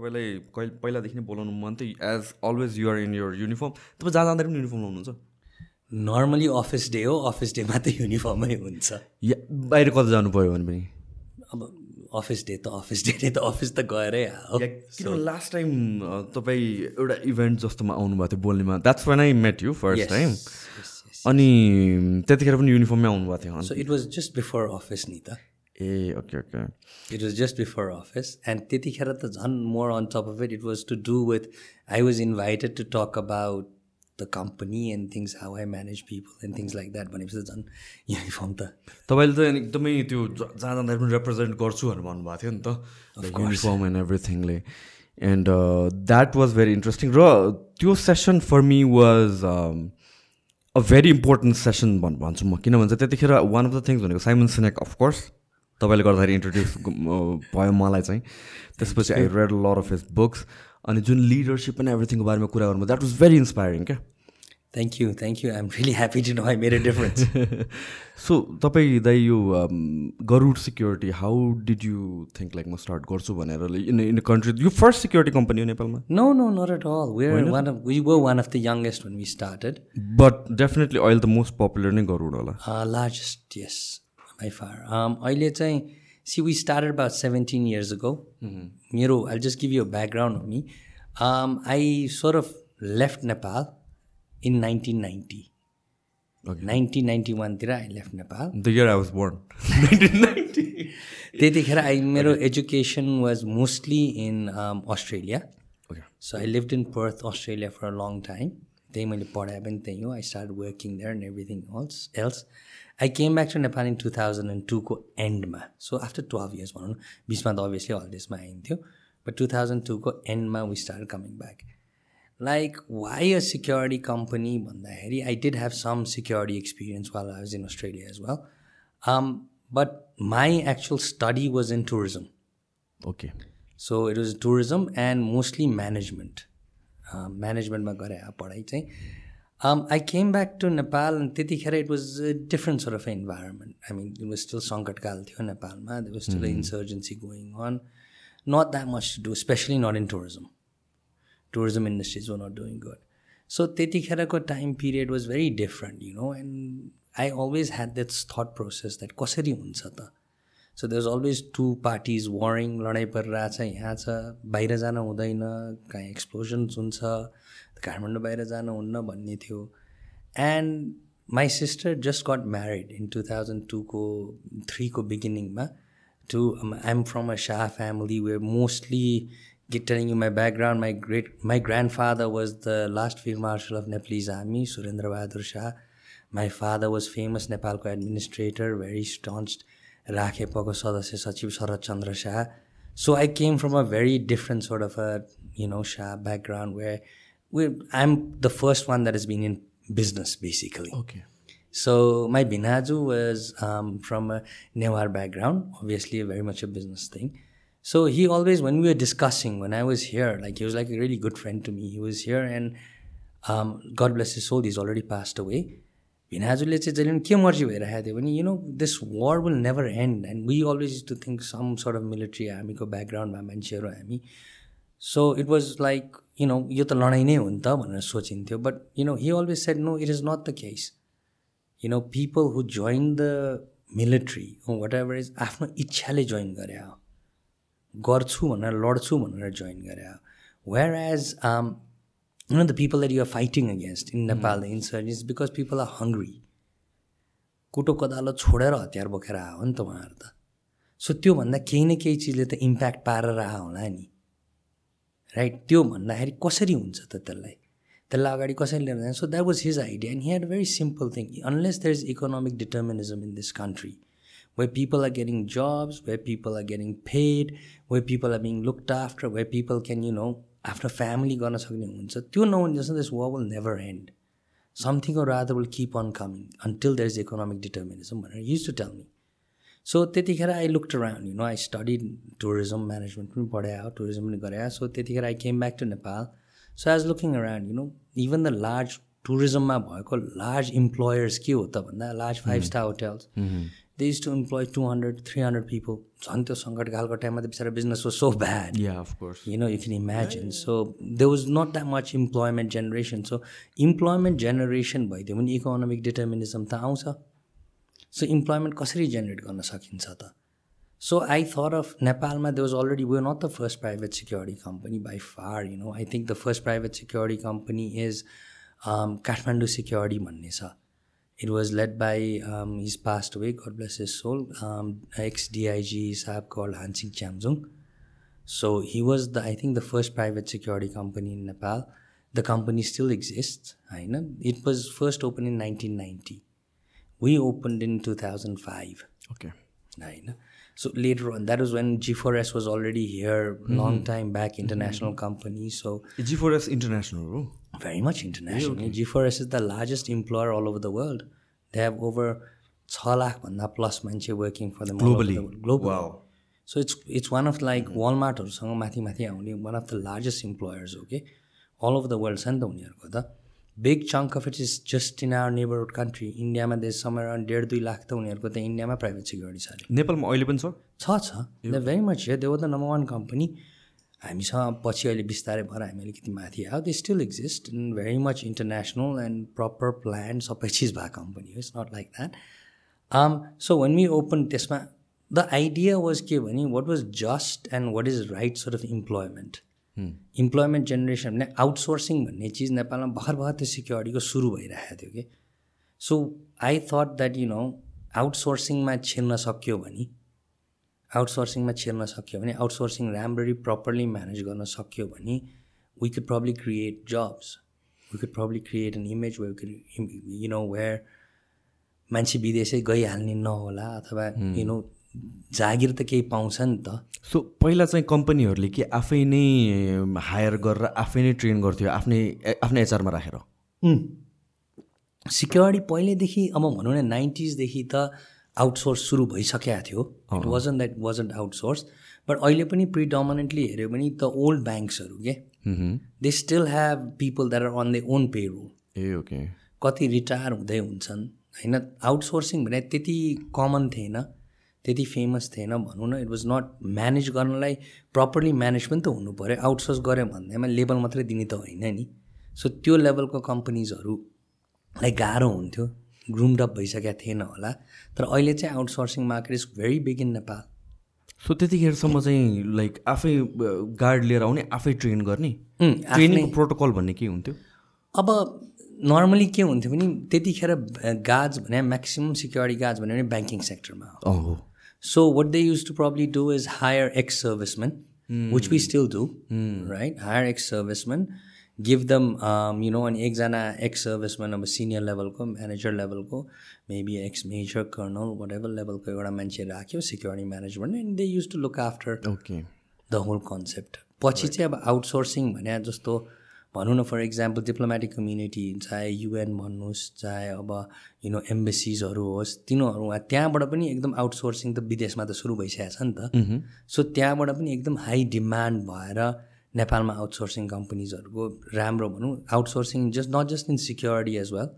तपाईँलाई कहिले पहिलादेखि नै बोलाउनु मन थियो as always you're in your uniform तपाईँ जहाँ जाँदाखेरि पनि युनिफर्म लाउनुहुन्छ? नर्मली अफिस डे हो अफिस डेमा त युनिफर्मै हुन्छ। या बाहिर कता जानु पऱ्यो भने पनि? अब अफिस डे त अफिस डे नै त अफिस त गएरै किनभने लास्ट टाइम तपाईँ एउटा इभेन्ट जस्तोमा आउनुभएको थियो बोल्नेमा that's one I met you first time अनि त्यतिखेर पनि युनिफर्ममै आउनुभएको थियो। So it was just before office नि त। ए okay okay it was just before office and त्यतिखेर त झन् more on top of it it was to do with I was invited to talk about the company and things how I manage people and things like that भनेपछि त झन् uniform त तपाईँले त एकदमै त्यो जहाँ जाँदाखेरि पनि रिप्रेजेन्ट गर्छु भनेर भन्नुभएको थियो नि त। Uniform and एभ्रिथिङले and that was very interesting र त्यो session for me was a very important session भन् भन्छु म। किन भन्छ त्यतिखेर वान अफ द थिङ्स भनेको साइमन सिनेक अफकोर्स तपाईँले गर्दाखेरि इन्ट्रोड्युस भयो मलाई चाहिँ। त्यसपछि I read lot of his books अनि जुन लिडरसिप एन्ड एभ्रिथिङको बारेमा कुरा गर्नु द्याट वाज भेरी इन्सपायरिङ क्या? Thank you thank you I am really happy to know I made a difference so तपाईँ दाइ यो Garuda security how did you think like म स्टार्ट गर्छु भनेर इन इन कन्ट्री यो फर्स्ट सिक्योरिटी कम्पनी हो नेपालमा? No no not at all where one of we were one of the youngest we started but definitely अहिले त most popular नै गरुड होला। लार्जेस्ट यस बाई फार अहिले चाहिँ see we started about 17 years ago. मेरो I'll just give you a background of me. Um, I sort of left Nepal in 1990. Okay. 1991तिर I left Nepal the year I was born nineteen ninety त्यतिखेर I मेरो education was mostly in Australia okay so I live in Perth Australia for a long time त्यही मैले पढाएँ पनि त्यही हो I start working there and everything else else I came back to Nepal in two thousand and टूको एन्डमा so after twelve years भनौँ न बिचमा त अभियसली हलिडेजमा आइन्थ्यो बट टु थाउजन्ड टूको एन्डमा we start coming back like why a security company भन्दाखेरि I did have some security experience while I was in Australia as well but my actual study was in tourism okay so it was tourism and mostly management म्यानेजमेन्टमा गरे पढाइ चाहिँ I came back to Nepal त्यतिखेर it was different sort of environment I mean it was still सङ्कटकाल थियो नेपालमा they was still insurgency going on not that much to do especially not in tourism tourism industries were not doing good so त्यतिखेरको time period was very different you know and I always had that thought process that कसरी हुन्छ त so there always two parties warring लडाइँ परिरहेछ यहाँ छ बाहिर जान हुँदैन कहीँ एक्सप्लोजन्स हुन्छ काठमाडौँ बाहिर जानुहुन्न भन्ने थियो। And my sister just got married in two thousand टूको थ्रीको बिगिनिङमा to I am from a Shah family we mostly get telling you my background my great my grandfather was the last field marshal of Nepalese army Surendra Bahadur Shah my father was famous नेपालको administrator very स्टन्स्ड राखेपको सदस्य सचिव Sharad Chandra Shah so I came from a very different sort of a you know Shah background we where we I'm the first one that has been in business basically. Okay So my Binaju was um, from a Newar background, obviously very much a business thing. So he always, when we were discussing, when I was here, like he was like a really good friend to me. He was here and um, God bless his soul, he's already passed away. भिनाजुले चाहिँ जहिले पनि के मर्जी भइरहेको थियो भने you know this war will never and and we always to think some sort of military हामीको ब्याकग्राउन्डमा मान्छेहरू हामी so it was like you know यो त लडाइँ नै हो नि त भनेर सोचिन्थ्यो। But you know he always said no it is not the case you know people who join the military whatever is आफ्नो इच्छाले जोइन गरे। हो गर्छु भनेर लड्छु भनेर जोइन गरे। हो where as know the people that you are fighting against in Nepal, the insurgents, because people are hungry. कुटो कोदालो छोडेर हतियार बोकेर आयो नि त उहाँहरू त। सो त्योभन्दा केही न केही चिजले त इम्प्याक्ट पारेर आयो होला नि। राइट त्यो भन्दाखेरि कसरी हुन्छ त त्यसलाई? त्यसलाई अगाडि कसरी लिन so that was his idea and here or very simple thing unless there is economic determinism in this country where people are getting jobs where people are getting fed where people are being looked after where people can you know आफ्नो family गर्न सक्ने हुन्छ त्यो नहुने जस्तो वा will never end something or रा will keep on coming until there is economic determinism भनेर use to tell me so त्यतिखेर I looked around you know I study tourism management पनि पढायो टुरिज्म पनि गरे। सो त्यतिखेर I came back to Nepal so was looking around you know even the large टुरिज्ममा भएको large employers के हो त भन्दा large five star hotels they is to employ two hundred three hundred people झन् त्यो सङ्कटकालको टाइममा त बिचरा business was so bad you know you can imagine. So there was not that much employment generation. So employment generation भइदियो भने economic डिटर्मिनिजम त आउँछ। सो इम्प्लोइमेन्ट कसरी जेनेरेट गर्न सकिन्छ त? सो आई थर अफ नेपालमा they was already we not the first private security company by far you know I think the first private security company is Kathmandu security भन्ने छ it was led by his past way God bless his soul ex DIG साहब call Hansing Chyamjung So he was the I think the first private security company in Nepal. The company still exists. I know it was first opened in 1990. We opened in 2005. Okay I know. So later on, that was when G4S was already here, long time back, international company. So G four S international हो very much international. G4S is the largest employer all over the world. They have over 6 lakh भन्दा plus मान्छे over Globally. the. Globally. Wow. So it's it's one of like वालमार्टहरूसँग माथि माथि आउने one of the largest employers हो कि all over the world छ नि त उनीहरूको त big chunk of it is just in our neighbourhood country इन्डियामा देश समय अराउन्ड डेढ दुई लाख त उनीहरूको त इन्डियामा प्राइभेट सिक्योरिटी छ नेपालमा अहिले पनि छ? छ छ। The very much here they were the number one company हामीसँग पछि अहिले बिस्तारै भएर हामी अलिकति माथि आयो। They still exist in very much international and proper plan सबै चिज भएको कम्पनी हो। It's not like that so when we open त्यसमा द आइडिया वाज के भने what was just and what is right sort of employment employment generation भने outsourcing भन्ने चिज नेपालमा भर्खर भर्खर त्यो सिक्योरिटीको सुरु भइरहेको थियो कि? So I thought that you know आउटसोर्सिङमा छिर्न सक्यो भने आउटसोर्सिङमा छिर्न सक्यो भने आउटसोर्सिङ राम्ररी प्रपरली म्यानेज गर्न सक्यो भने we could probably create jobs we could probably create an image where you know where मान्छे विदेशै गइहाल्ने नहोला अथवा यु नो जागिर त केही पाउँछ नि त। सो पहिला चाहिँ कम्पनीहरूले के आफै नै हायर गरेर आफै नै ट्रेन गर्थ्यो आफ्नै आफ्नै एचआरमा राखेर। सिक्योरिटी पहिल्यैदेखि अब भनौँ न नाइन्टिजदेखि त आउटसोर्स सुरु भइसकेको थियो। It wasn't that wasn't outsource but अहिले पनि प्रिडोमिनेन्टली हेऱ्यो भने द ओल्ड ब्याङ्क्सहरू के? They still have people that are on the own payroll uh okay कति रिटायर हुँदै हुन्छन् होइन? आउटसोर्सिङ भने त्यति कमन थिएन। त्यति फेमस थिएन भनौँ न इट वाज नट म्यानेज गर्नलाई प्रपरली म्यानेज पनि त हुनु पऱ्यो आउटसोर्स गऱ्यो भन्दैमा लेबल मात्रै दिने त होइन नि। सो त्यो लेभलको कम्पनीजहरूलाई गाह्रो हुन्थ्यो ग्रुमड अप भइसकेको थिएन होला। तर अहिले चाहिँ outsourcing market is very big in Nepal so त्यतिखेरसम्म चाहिँ लाइक आफै गार्ड लिएर आउने आफै ट्रेन गर्ने? ट्रेनिङ प्रोटोकल भन्ने के हुन्थ्यो? अब नर्मली के हुन्थ्यो भने त्यतिखेर गार्ड्स भने म्याक्सिमम् सिक्योरिटी गार्ड्स भन्यो भने ब्याङ्किङ सेक्टरमा हो। So what they used to probably do is hire ex-servicemen, which we still do, right? Hire ex-servicemen, give them, um, you know, an एकजना ex-serviceman अब senior level को manager level को maybe ex-major colonel whatever level को एउटा मान्छे राख्यो security management and they used to look after okay the whole concept पछि चाहिँ अब आउटसोर्सिङ भने जस्तो भनौँ न फर इक्जाम्पल डिप्लोमेटिक कम्युनिटी चाहे युएन भन्नुहोस् चाहे अब यु नो एम्बेसिजहरू होस् तिनीहरू त्यहाँबाट पनि एकदम आउटसोर्सिङ त विदेशमा त सुरु भइसकेको छ नि त। सो त्यहाँबाट पनि एकदम हाई डिमान्ड भएर नेपालमा आउटसोर्सिङ कम्पनीजहरूको राम्रो भनौँ outsourcing just not just in security as well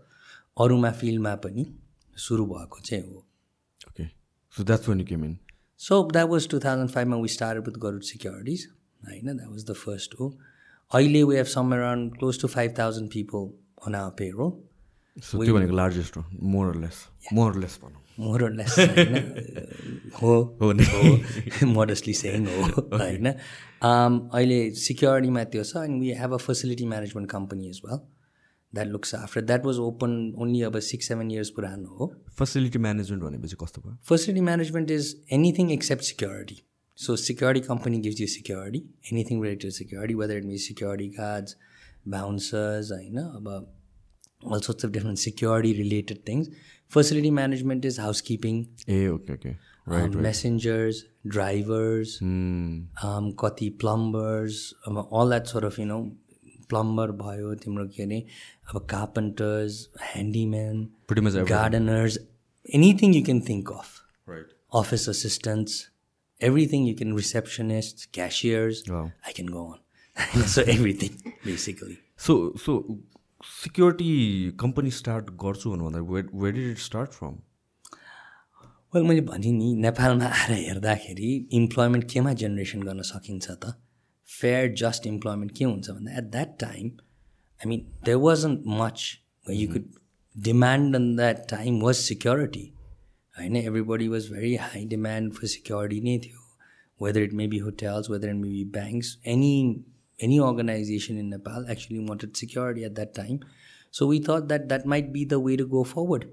अरूमा फिल्डमा पनि सुरु भएको चाहिँ हो। Okay so that's one you came in So that was 2005 when we started with Garud Securities. Right? That was the first हो अहिले we have somewhere around close to 5,000 people on our payroll. So त्यो भनेको largest हो more less more less भनौँ। होइन? हो। हो हो। मोडस्टली सेङ हो होइन? Um, अहिले सिक्योरिटीमा त्यो छ अनि we have a facility management company as well that looks after that was open only अब सिक्स सेभेन इयर्स पुरानो हो फेसिलिटी म्यानेजमेन्ट भनेपछि कस्तो भयो? Facility management is anything except security. So security company gives you security, anything related to security, whether it means security guards, bouncers, I know about all sorts of different security related things. Facility management is housekeeping, a okay okay um, messengers, drivers, Hmm. um, कति plumbers, um, all that sort of, you know, plumber भयो तिम्रो के अरे अब carpenters, handyman, Pretty much everything. gardeners, anything you can think everything you can, receptionists, cashiers. Wow. I can go on. so everything, basically. So so security company start गर्छु भन्नुभन्दा where did it start from well मैले भने नि नेपालमा आएर हेर्दाखेरि employment केमा generation गर्न सकिन्छ त फेयर जस्ट इम्प्लोइमेन्ट के हुन्छ भन्दा at that time I mean there wasn't much you could demand in that time was security होइन everybody was very high demand for security नै थियो. Whether it may be hotels whether it may be banks any any organisation in Nepal actually wanted security at that time so we thought that that might be the way to go forward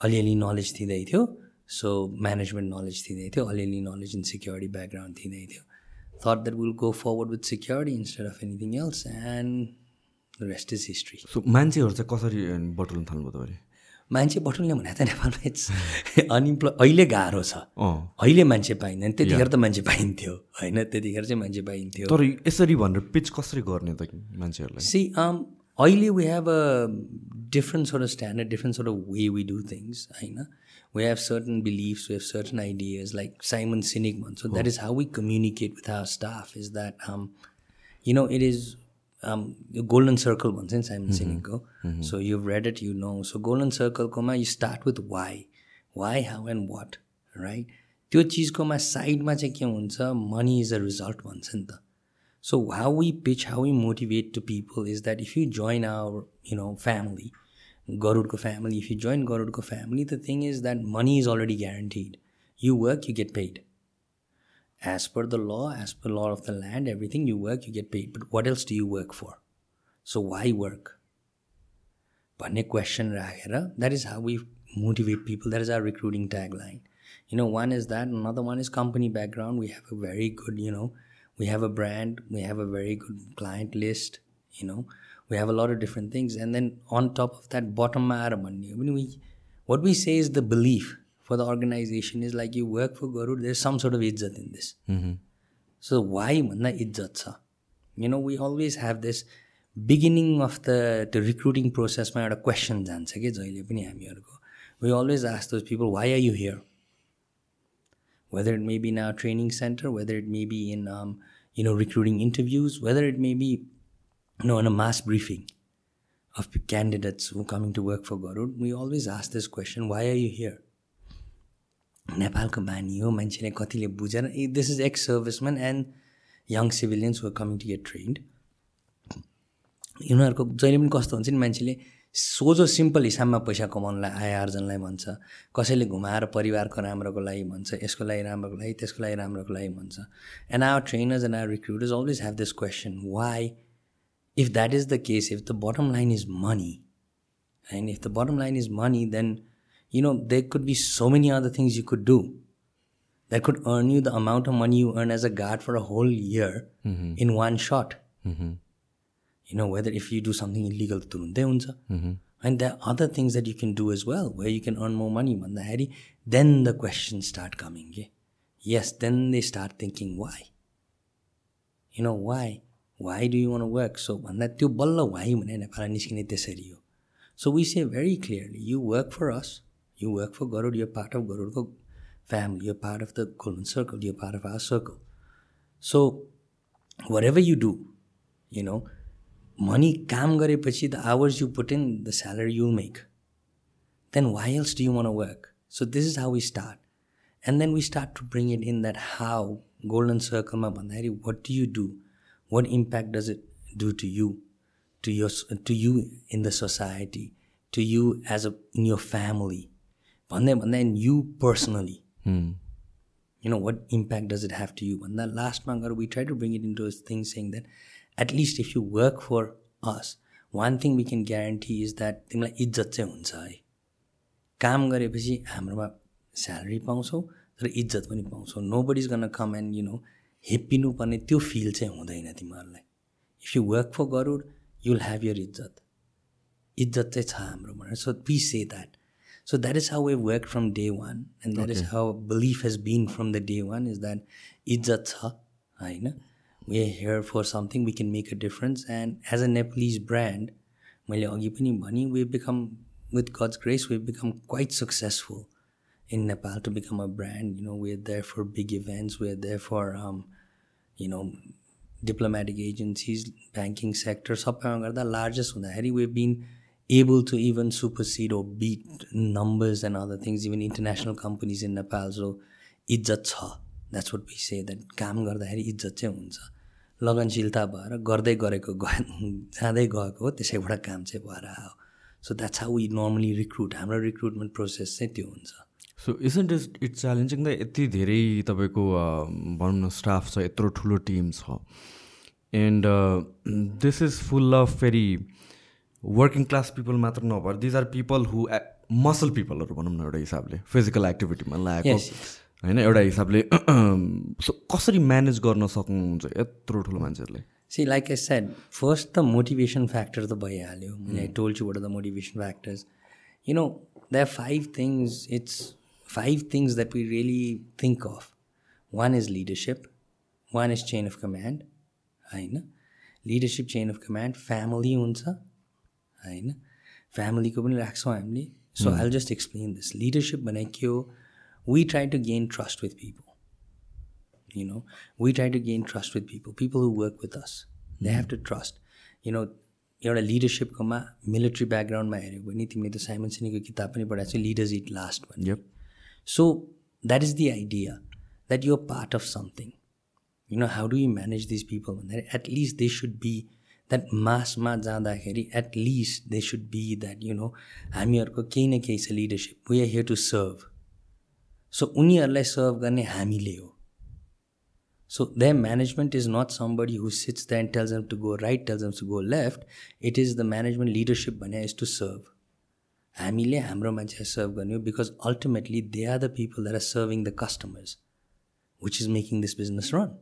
अलिअलि knowledge दिँदै थियो. So management knowledge दिँदै थियो. अलिअलि knowledge in security background दिँदै थियो. Thought that will go forward with security instead of anything else and rest is history so मान्छेहरू चाहिँ कसरी बटुल्न थाल्नुभयो तपाईँले? मान्छे बटुल्ने भने त नेपालमा इट्स अनइम्प्लोय अहिले गाह्रो छ। अहिले मान्छे पाइँदैन त्यतिखेर त मान्छे पाइन्थ्यो होइन? त्यतिखेर चाहिँ मान्छे पाइन्थ्यो। तर यसरी भनेर पिच कसरी गर्ने त मान्छेहरूलाई? सी अहिले we have a different sort of standard different sort of way we do things होइन? We have certain beliefs we have certain ideas like Simon Sinek भन्छ that is how we communicate with our staff is that you know it is golden circle भन्छ नि Simon सिनिकको so you read it you know so golden सर्कलकोमा you start with why why how and what right त्यो चिजकोमा साइडमा चाहिँ के हुन्छ money is a result भन्छ नि त So how we pitch, how we motivate to people is that if you join our, you know, family, Garudko family, if you join Garudko family, the thing is that money is already guaranteed. You work, you get paid. as per the law, as per law of the land, everything you work, you get paid. But what else do you work for? So why work? Pane question rahera. That is how we motivate people. That is our recruiting tagline. You know, one is that. Another one is company background. We have a very good, you know, we have a brand. We have a very good client list. You know, we have a lot of different things. And then on top of that, bottom I mean, what we say is the belief for the organization is like you work for Garud there's some sort of izzat in this mm-hmm. so why manna izzat sa you know we always have this beginning of the the recruiting process my a question जान्छ कि जहिले पनि हामीहरूको we always ask those people why are you here whether it may be in our training center, whether it may be in um, you know recruiting interviews, whether it may be you know in a mass briefing of candidates who are coming to work for Garud, we always ask this question: Why are you here? नेपालको बानी हो मान्छेले कतिले बुझेर this is ex serviceman and young civilians were coming to get trained उनीहरूको जहिले पनि कस्तो हुन्छ नि मान्छेले सोझो सिम्पल हिसाबमा पैसा कमाउनुलाई आय आर्जनलाई भन्छ। कसैले घुमाएर परिवारको राम्रोको लागि भन्छ यसको लागि राम्रोको लागि त्यसको लागि राम्रोको लागि भन्छ। And our trainers and our recruiters always have this question why if that is the case if the bottom line is money and if the bottom line is money then you know there could be so many other things you could do that could earn you the amount of money you earn as a guard for a whole year mm-hmm. in one shot mm-hmm. you know whether if you do something illegal mm-hmm. and there are other things that you can do as well where you can earn more money then the questions start coming yes then they start thinking why you know why why do you want to work so you n a paraniskine deser you. so we say very clearly you work for us you work for Garud, you're part of Garud family, you're part of the golden circle, you're part of our circle. So, whatever you do, you know, money kam garepachi, the hours you put in, the salary you make. Then why else do you want to work? So, this is how we start. And then we start to bring it in that how, golden circle ma bandhari, what do you do? What impact does it do to you? To, your, to you in the society, to you as a, in your family, भन्दै भन्दा in you personally you know what impact does it have to you भन्दा लास्टमा गएर we try to bring it in to thing saying that at least if you work for us one thing we can guarantee is that तिमीलाई इज्जत चाहिँ हुन्छ है। काम गरेपछि हाम्रोमा स्यालेरी पाउँछौ तर इज्जत पनि पाउँछौ। Nobody is gonna come and you know हेप्पिनुपर्ने त्यो फिल चाहिँ हुँदैन तिमीहरूलाई। If you work for Garud you will have your इज्जत। इज्जत चाहिँ छ हाम्रो भनेर so P say that so that is how we work from day one and that is how belief has been from the day one is that इज्जत छ होइन we are here for something we can make a difference and as a nepalese brand we've become with god's grace we've become quite successful in nepal to become a brand you know we're there for big events we're there for um, you know diplomatic agencies banking sector the largest we've been able to even supersede or beat numbers and other things, even international companies in Nepal. So इज्जत छ that's what we say that काम गर्दाखेरि इज्जत चाहिँ हुन्छ लगनशीलता भएर गर्दै गरेको जाँदै गएको हो त्यसैबाट काम चाहिँ भएर आयो so that's how we normally recruit हाम्रो रिक्रुटमेन्ट प्रोसेस चाहिँ त्यो हुन्छ so isn't is it's challenging the यति धेरै तपाईँको भनौँ न स्टाफ छ यत्रो ठुलो टिम छ and this is full of फेरि वर्किङ क्लास पिपल मात्र नभएर these are people who muscle पिपलहरू भनौँ न एउटा हिसाबले फिजिकल एक्टिभिटीमा लागेको होइन एउटा हिसाबले कसरी म्यानेज गर्न सक्नुहुन्छ यत्रो ठुलो मान्छेहरूले? See like I said first the motivation factor त भइहाल्यो। I told you what the motivation factors you know the five things it's five things that we really think of one is leadership one is chain of command होइन? Leadership chain of command family हुन्छ होइन? फ्यामिलीको पनि राख्छौँ हामीले. So I just explain this leadership भने के हो we try to gain trust with people you know we try to gain trust with people people who work with us they have to trust you know एउटा लिडरसिपकोमा military ब्याकग्राउन्डमा हेऱ्यो भने तिमीले त Simon सिनीको किताब पनि पढाएको छ लिडर्स इट लास्ट भन्ने। So that is the idea that you're part of something you know how do you manage this people भन्दाखेरि at least they should be that मासमा जाँदाखेरि at least they should be that you know हामीहरूको केही न केही छ leadership we are here to serve so उनीहरूलाई serve गर्ने हामीले हो so the management is not somebody who sits the and tells am to go right tells am to go left it is the management leadership भने is to serve हामीले हाम्रो मान्छेलाई serve गर्ने हो because ultimately they are the people that are serving the customers which is making this business run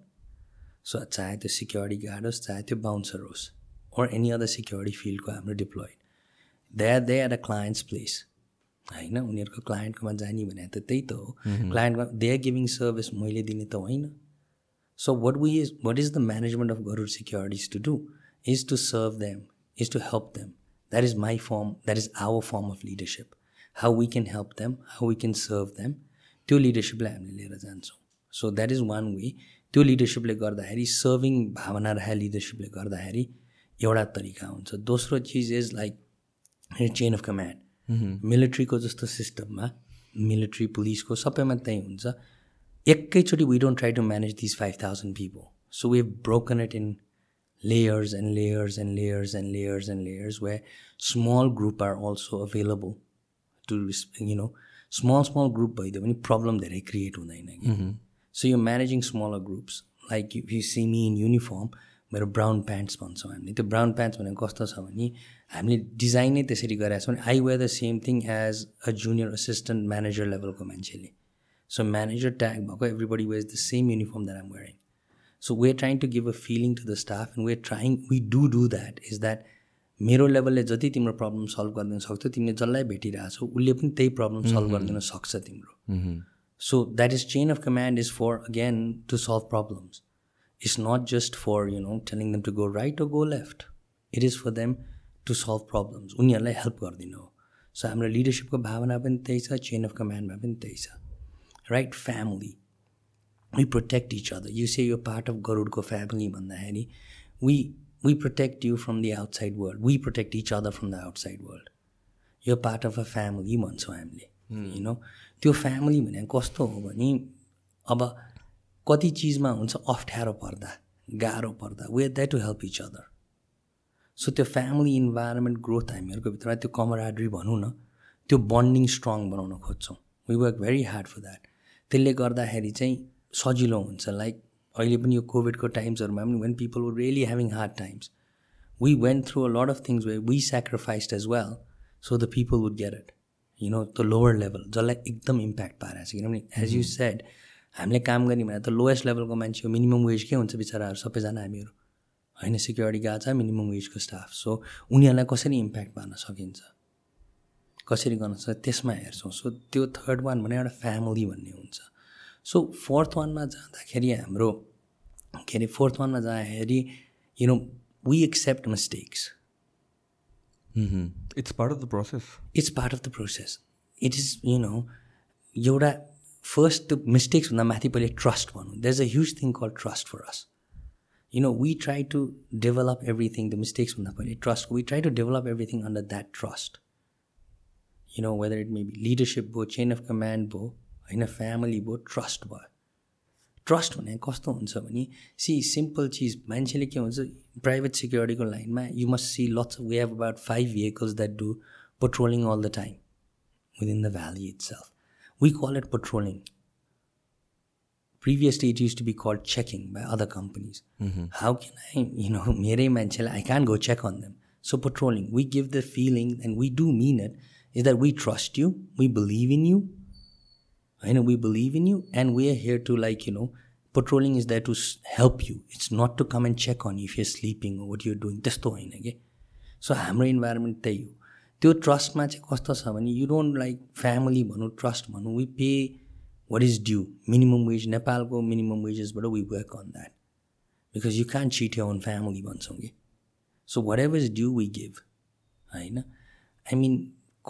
so चाहे त्यो security guard होस् चाहे त्यो बााउन्सर होस् or एनी अदर सिक्योरिटी फिल्डको हाम्रो deployed they are they are a clients place होइन? उनीहरूको क्लायन्टकोमा जाने भने त त्यही त हो। क्लायन्टमा दे आर गिभिङ सर्भिस मैले दिने त होइन। So what we is what is the management of Garud securities to do is to serve them is to help them that is my firm that is our firm of leadership how we can help them how we can serve them त्यो लिडरसिपलाई हामीले लिएर जान्छौँ। So that is one way त्यो लिडरसिपले गर्दाखेरि serving भावना रहे लिडरसिपले गर्दाखेरि एउटा तरिका हुन्छ। दोस्रो चिज is like chain of command मिलिट्रीको जस्तो सिस्टममा मिलिट्री पुलिसको सबैमा त्यही हुन्छ। एकैचोटि we don't try to manage this five thousand people so we broken it in layers and layers and layers and layers and layers where small group are also available to you know small small group भइदियो भने problem धेरै create हुँदैन कि। So you managing smaller groups like you see me in uniform मेरो brown pants भन्छौँ हामीले त्यो brown pants भनेको कस्तो छ भने हामीले डिजाइन नै त्यसरी गरेका छौँ। I wear the same thing as a junior assistant manager लेभलको मान्छेले। सो म्यानेजर ट्याग भएको everybody wears the same uniform that I'm wearing so we trying to give a feeling to the staff and we trying we do do that is that मेरो लेभलले जति तिम्रो problem solve गरिदिन सक्थ्यो तिमीले जसलाई भेटिरहेछौ उसले पनि त्यही प्रब्लम सल्भ गरिदिन सक्छ तिम्रो। So that is chain of command is for again to solve problems it's not just for you know telling them to go right or go left. It is for them to solve problems. उनीहरूलाई help गरिदिनु हो। So हाम्रो लिडरसिपको भावना पनि त्यही छ chain of कमान्डमा पनि त्यही छ right family we protect each other you say यो पार्ट अफ गरुडको फ्यामिली भन्दाखेरि we we protect you from the outside world we protect each other from the outside world यो पार्ट अफ अ फ्यामिली भन्छौँ हामीले you know त्यो family भने कस्तो हो भने अब कति चिजमा हुन्छ अप्ठ्यारो पर्दा गाह्रो पर्दा we that to help each other so त्यो फ्यामिली इन्भाइरोमेन्ट ग्रोथ हामीहरूको भित्रमा त्यो कमराड्री भनौँ न त्यो बन्डिङ स्ट्रङ बनाउन खोज्छौँ। We work very hard for that त्यसले गर्दाखेरि चाहिँ सजिलो हुन्छ। लाइक अहिले पनि यो कोभिडको टाइम्सहरूमा पनि when people were really having hard times we went through a lot of things we we sacrificed as well so the people would get it you know the lower level जसलाई एकदम impact पारेको छ किनभने as you said हामीले काम गर्ने भने त लोएस्ट लेभलको मान्छे हो मिनिमम वेज के हुन्छ बिचराहरू सबैजना हामीहरू। होइन सिक्योरिटी गएको छ मिनिमम वेजको स्टाफ सो उनीहरूलाई कसरी इम्प्याक्ट पार्न सकिन्छ? कसरी गर्न सक्छ त्यसमा हेर्छौँ। सो त्यो थर्ड वान भने एउटा फ्यामिली भन्ने हुन्छ। सो फोर्थ वानमा जाँदाखेरि हाम्रो के अरे फोर्थ वानमा जाँदाखेरि you know we accept mistakes it's part of the process it's part of the process it is you know एउटा फर्स्ट त्यो मिस्टेक्स भन्दा माथि पहिले ट्रस्ट भनौँ there is a huge thing call trust for us you know we try to develop everything the mistakes भन्दा पहिले trust we try to develop everything under that trust you know whether it may be leadership भयो chain of command भयो होइन family भयो trust भयो trust भने कस्तो हुन्छ भने सी सिम्पल चिज मान्छेले के हुन्छ प्राइभेट सिक्योरिटीको लाइनमा you must see lots we have about five vehicles that do patrolling all the time within the valley itself we call it patrolling previously it used to be called checking by other companies how can i you know mere manchela i can't go check on them so patrolling we give the feeling and we do mean it is that we trust you we believe in you Believe in you and we are here to like you know patrolling is there to help you. It's not to come and check on you if you're sleeping or what you're doing. त्यस्तो होइन कि so हाम्रो environment त्यही हो त्यो ट्रस्टमा चाहिँ कस्तो छ भने यु डोन्ट लाइक फ्यामिली भनौँ ट्रस्ट भनौँ we pay what is due minimum wage नेपालको minimum वेजेसबाट we work on that because you can cheat on family भन्छौँ कि so whatever is due we give होइन आई मिन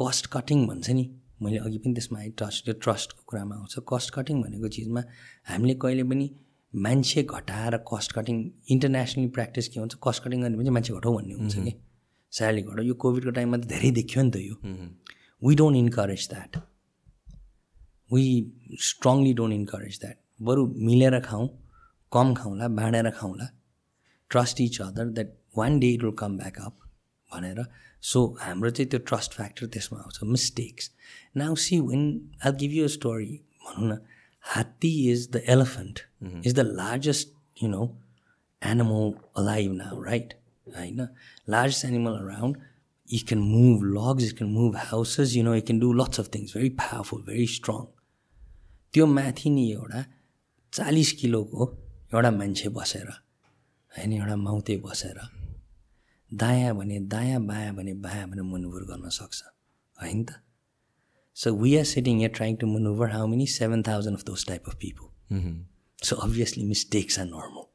कस्ट कटिङ भन्छ नि मैले अघि पनि त्यसमा ट्रस्ट त्यो ट्रस्टको कुरामा आउँछ। कस्ट कटिङ भनेको चिजमा हामीले कहिले पनि मान्छे घटाएर कस्ट कटिङ इन्टरनेसनली प्र्याक्टिस के हुन्छ? कस्ट कटिङ गर्ने पनि मान्छे घटाउ भन्ने हुन्छ कि? स्यालेरी घटाउ यो कोभिडको टाइममा त धेरै देखियो नि त यो। We don't encourage that we strongly don't encourage that बरु मिलेर खाउँ कम खाउँला बाँडेर खाउँला trust each other that one day it will come back up भनेर सो हाम्रो चाहिँ त्यो ट्रस्ट फ्याक्टर त्यसमा आउँछ mistakes now see when I give you a story भनौँ न हात्ती is the elephant is the largest you know animal alive now right होइन largest animal around you can move logs you can move houses you know you can do lots of things very powerful very strong त्यो माथि नि एउटा चालिस किलोको एउटा मान्छे बसेर होइन एउटा माउते बसेर दायाँ भने दायाँ बायाँ भने बायाँ भने मनुभर गर्न सक्छ। होइन त? So we are sitting here trying to maneuver how many seven thousand of those type of people so obviously mistakes are normal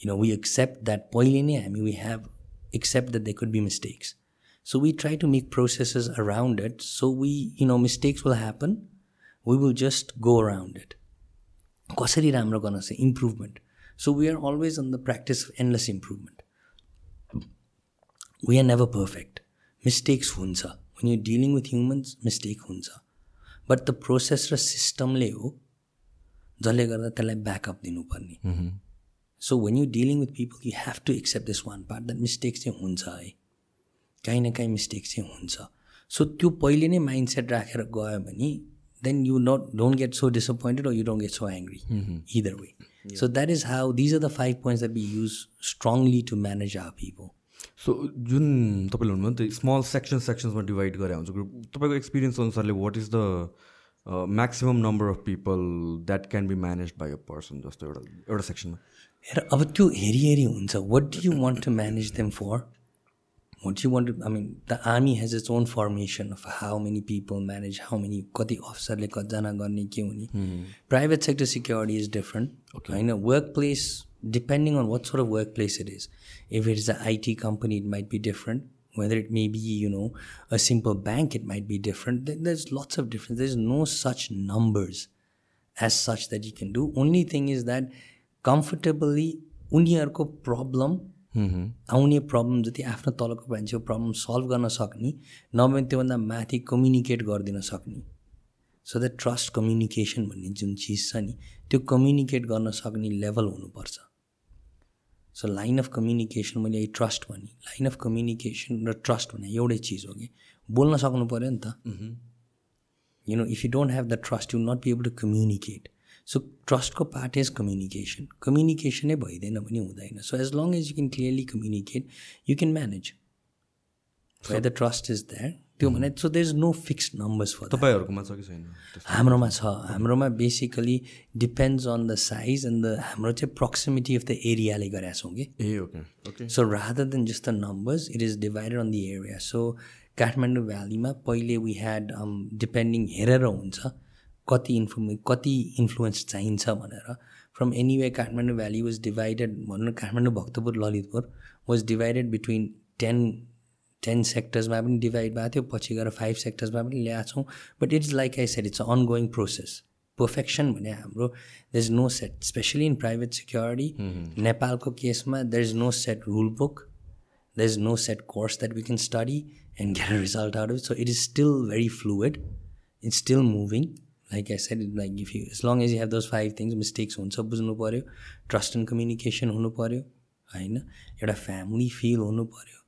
you know we accept that पहिले नै हामी we have accept that they could be mistakes so we try to make processes around it so we you know mistakes will happen we will just go around it कसरी राम्रो गर्न सक्छ? Improvement so we are always on the practice endless improvement we are never perfect mistakes हुन्छ when you dealing with humans mistake हुन्छ but the process र सिस्टमले हो जसले गर्दा त्यसलाई ब्याकअप दिनुपर्ने so when you dealing with people you have to accept this one part that mistake चाहिँ हुन्छ है काहीँ न काहीँ मिस्टेक चाहिँ हुन्छ सो त्यो पहिले नै माइन्ड सेट राखेर गयो भने then you not don't get so disappointed or you don't get so angry mm-hmm. either way. Yeah. So that is how these are the five points that we use strongly to manage our people. So जुन तपाईँले भन्नुभयो नि त small section सेक्सन्समा divide गरे हुन्छ group तपाईँको experience अनुसारले what is the maximum number of people that can be manage by a person जस्तो एउटा एउटा सेक्सनमा हेर अब त्यो हेरी हेरी हुन्छ what do you want to manage them for what you want I mean the army has it's own formation of how many people manage how many कति अफिसरले कतिजना गर्ने के हुने private sector security is different होइन work place depending on what sort of workplace it is. If it is an IT company, it might be different. Whether it may be, you know, a simple bank, it might be different. There's lots of difference. There's no such numbers as such that you can do. Only thing is that comfortably उनीहरूको problem आउने problem जति आफ्नो तलको मान्छेको problem solve गर्न सक्ने नभए त्योभन्दा माथि कम्युनिकेट गरिदिन सक्ने सो द्याट ट्रस्ट कम्युनिकेसन भन्ने जुन चिज छ नि त्यो कम्युनिकेट गर्न सक्ने लेभल हुनुपर्छ सो लाइन अफ कम्युनिकेसन मैले यही ट्रस्ट भने लाइन अफ कम्युनिकेसन र ट्रस्ट भने एउटै चिज हो कि? बोल्न सक्नु पऱ्यो नि त। You know if you don't have the trust you not be able to communicate so ट्रस्टको part is communication कम्युनिकेसनै भइदिएन भने हुँदैन। So as long as you can clearly communicate you can manage the trust is that त्यो भने so there is no fix numbers for तपाईँहरूकोमा छ कि छैन? हाम्रोमा छ। हाम्रोमा basically depends on the size and the हाम्रो चाहिँ प्रक्सिमिटी अफ द एरियाले गरेका छौँ कि। ए okay so rather than just the numbers it is divided on the area so Kathmandu भ्यालीमा पहिले वी ह्याड डिपेन्डिङ हेरेर हुन्छ कति इन्फ्लु कति इन्फ्लुएन्स चाहिन्छ भनेर। From anyway Kathmandu valley was divided भनौँ न Kathmandu Bhaktapur Lalitpur was divided between ten ten सेक्टर्समा पनि डिभाइड भएको थियो पछि गएर फाइभ सेक्टर्समा पनि ल्याएको छौँ। But it's like I said it's ongoing process perfection भने हाम्रो there is no set specially in private security नेपालको केसमा there is no set rule book there is no set course that we can study and get a result out so it is still very fluid it's still moving like I said like if you as long as you have those five things mistakes हुन्छ बुझ्नु पऱ्यो trust and communication हुनु पऱ्यो होइन? एउटा family feel हुनु पऱ्यो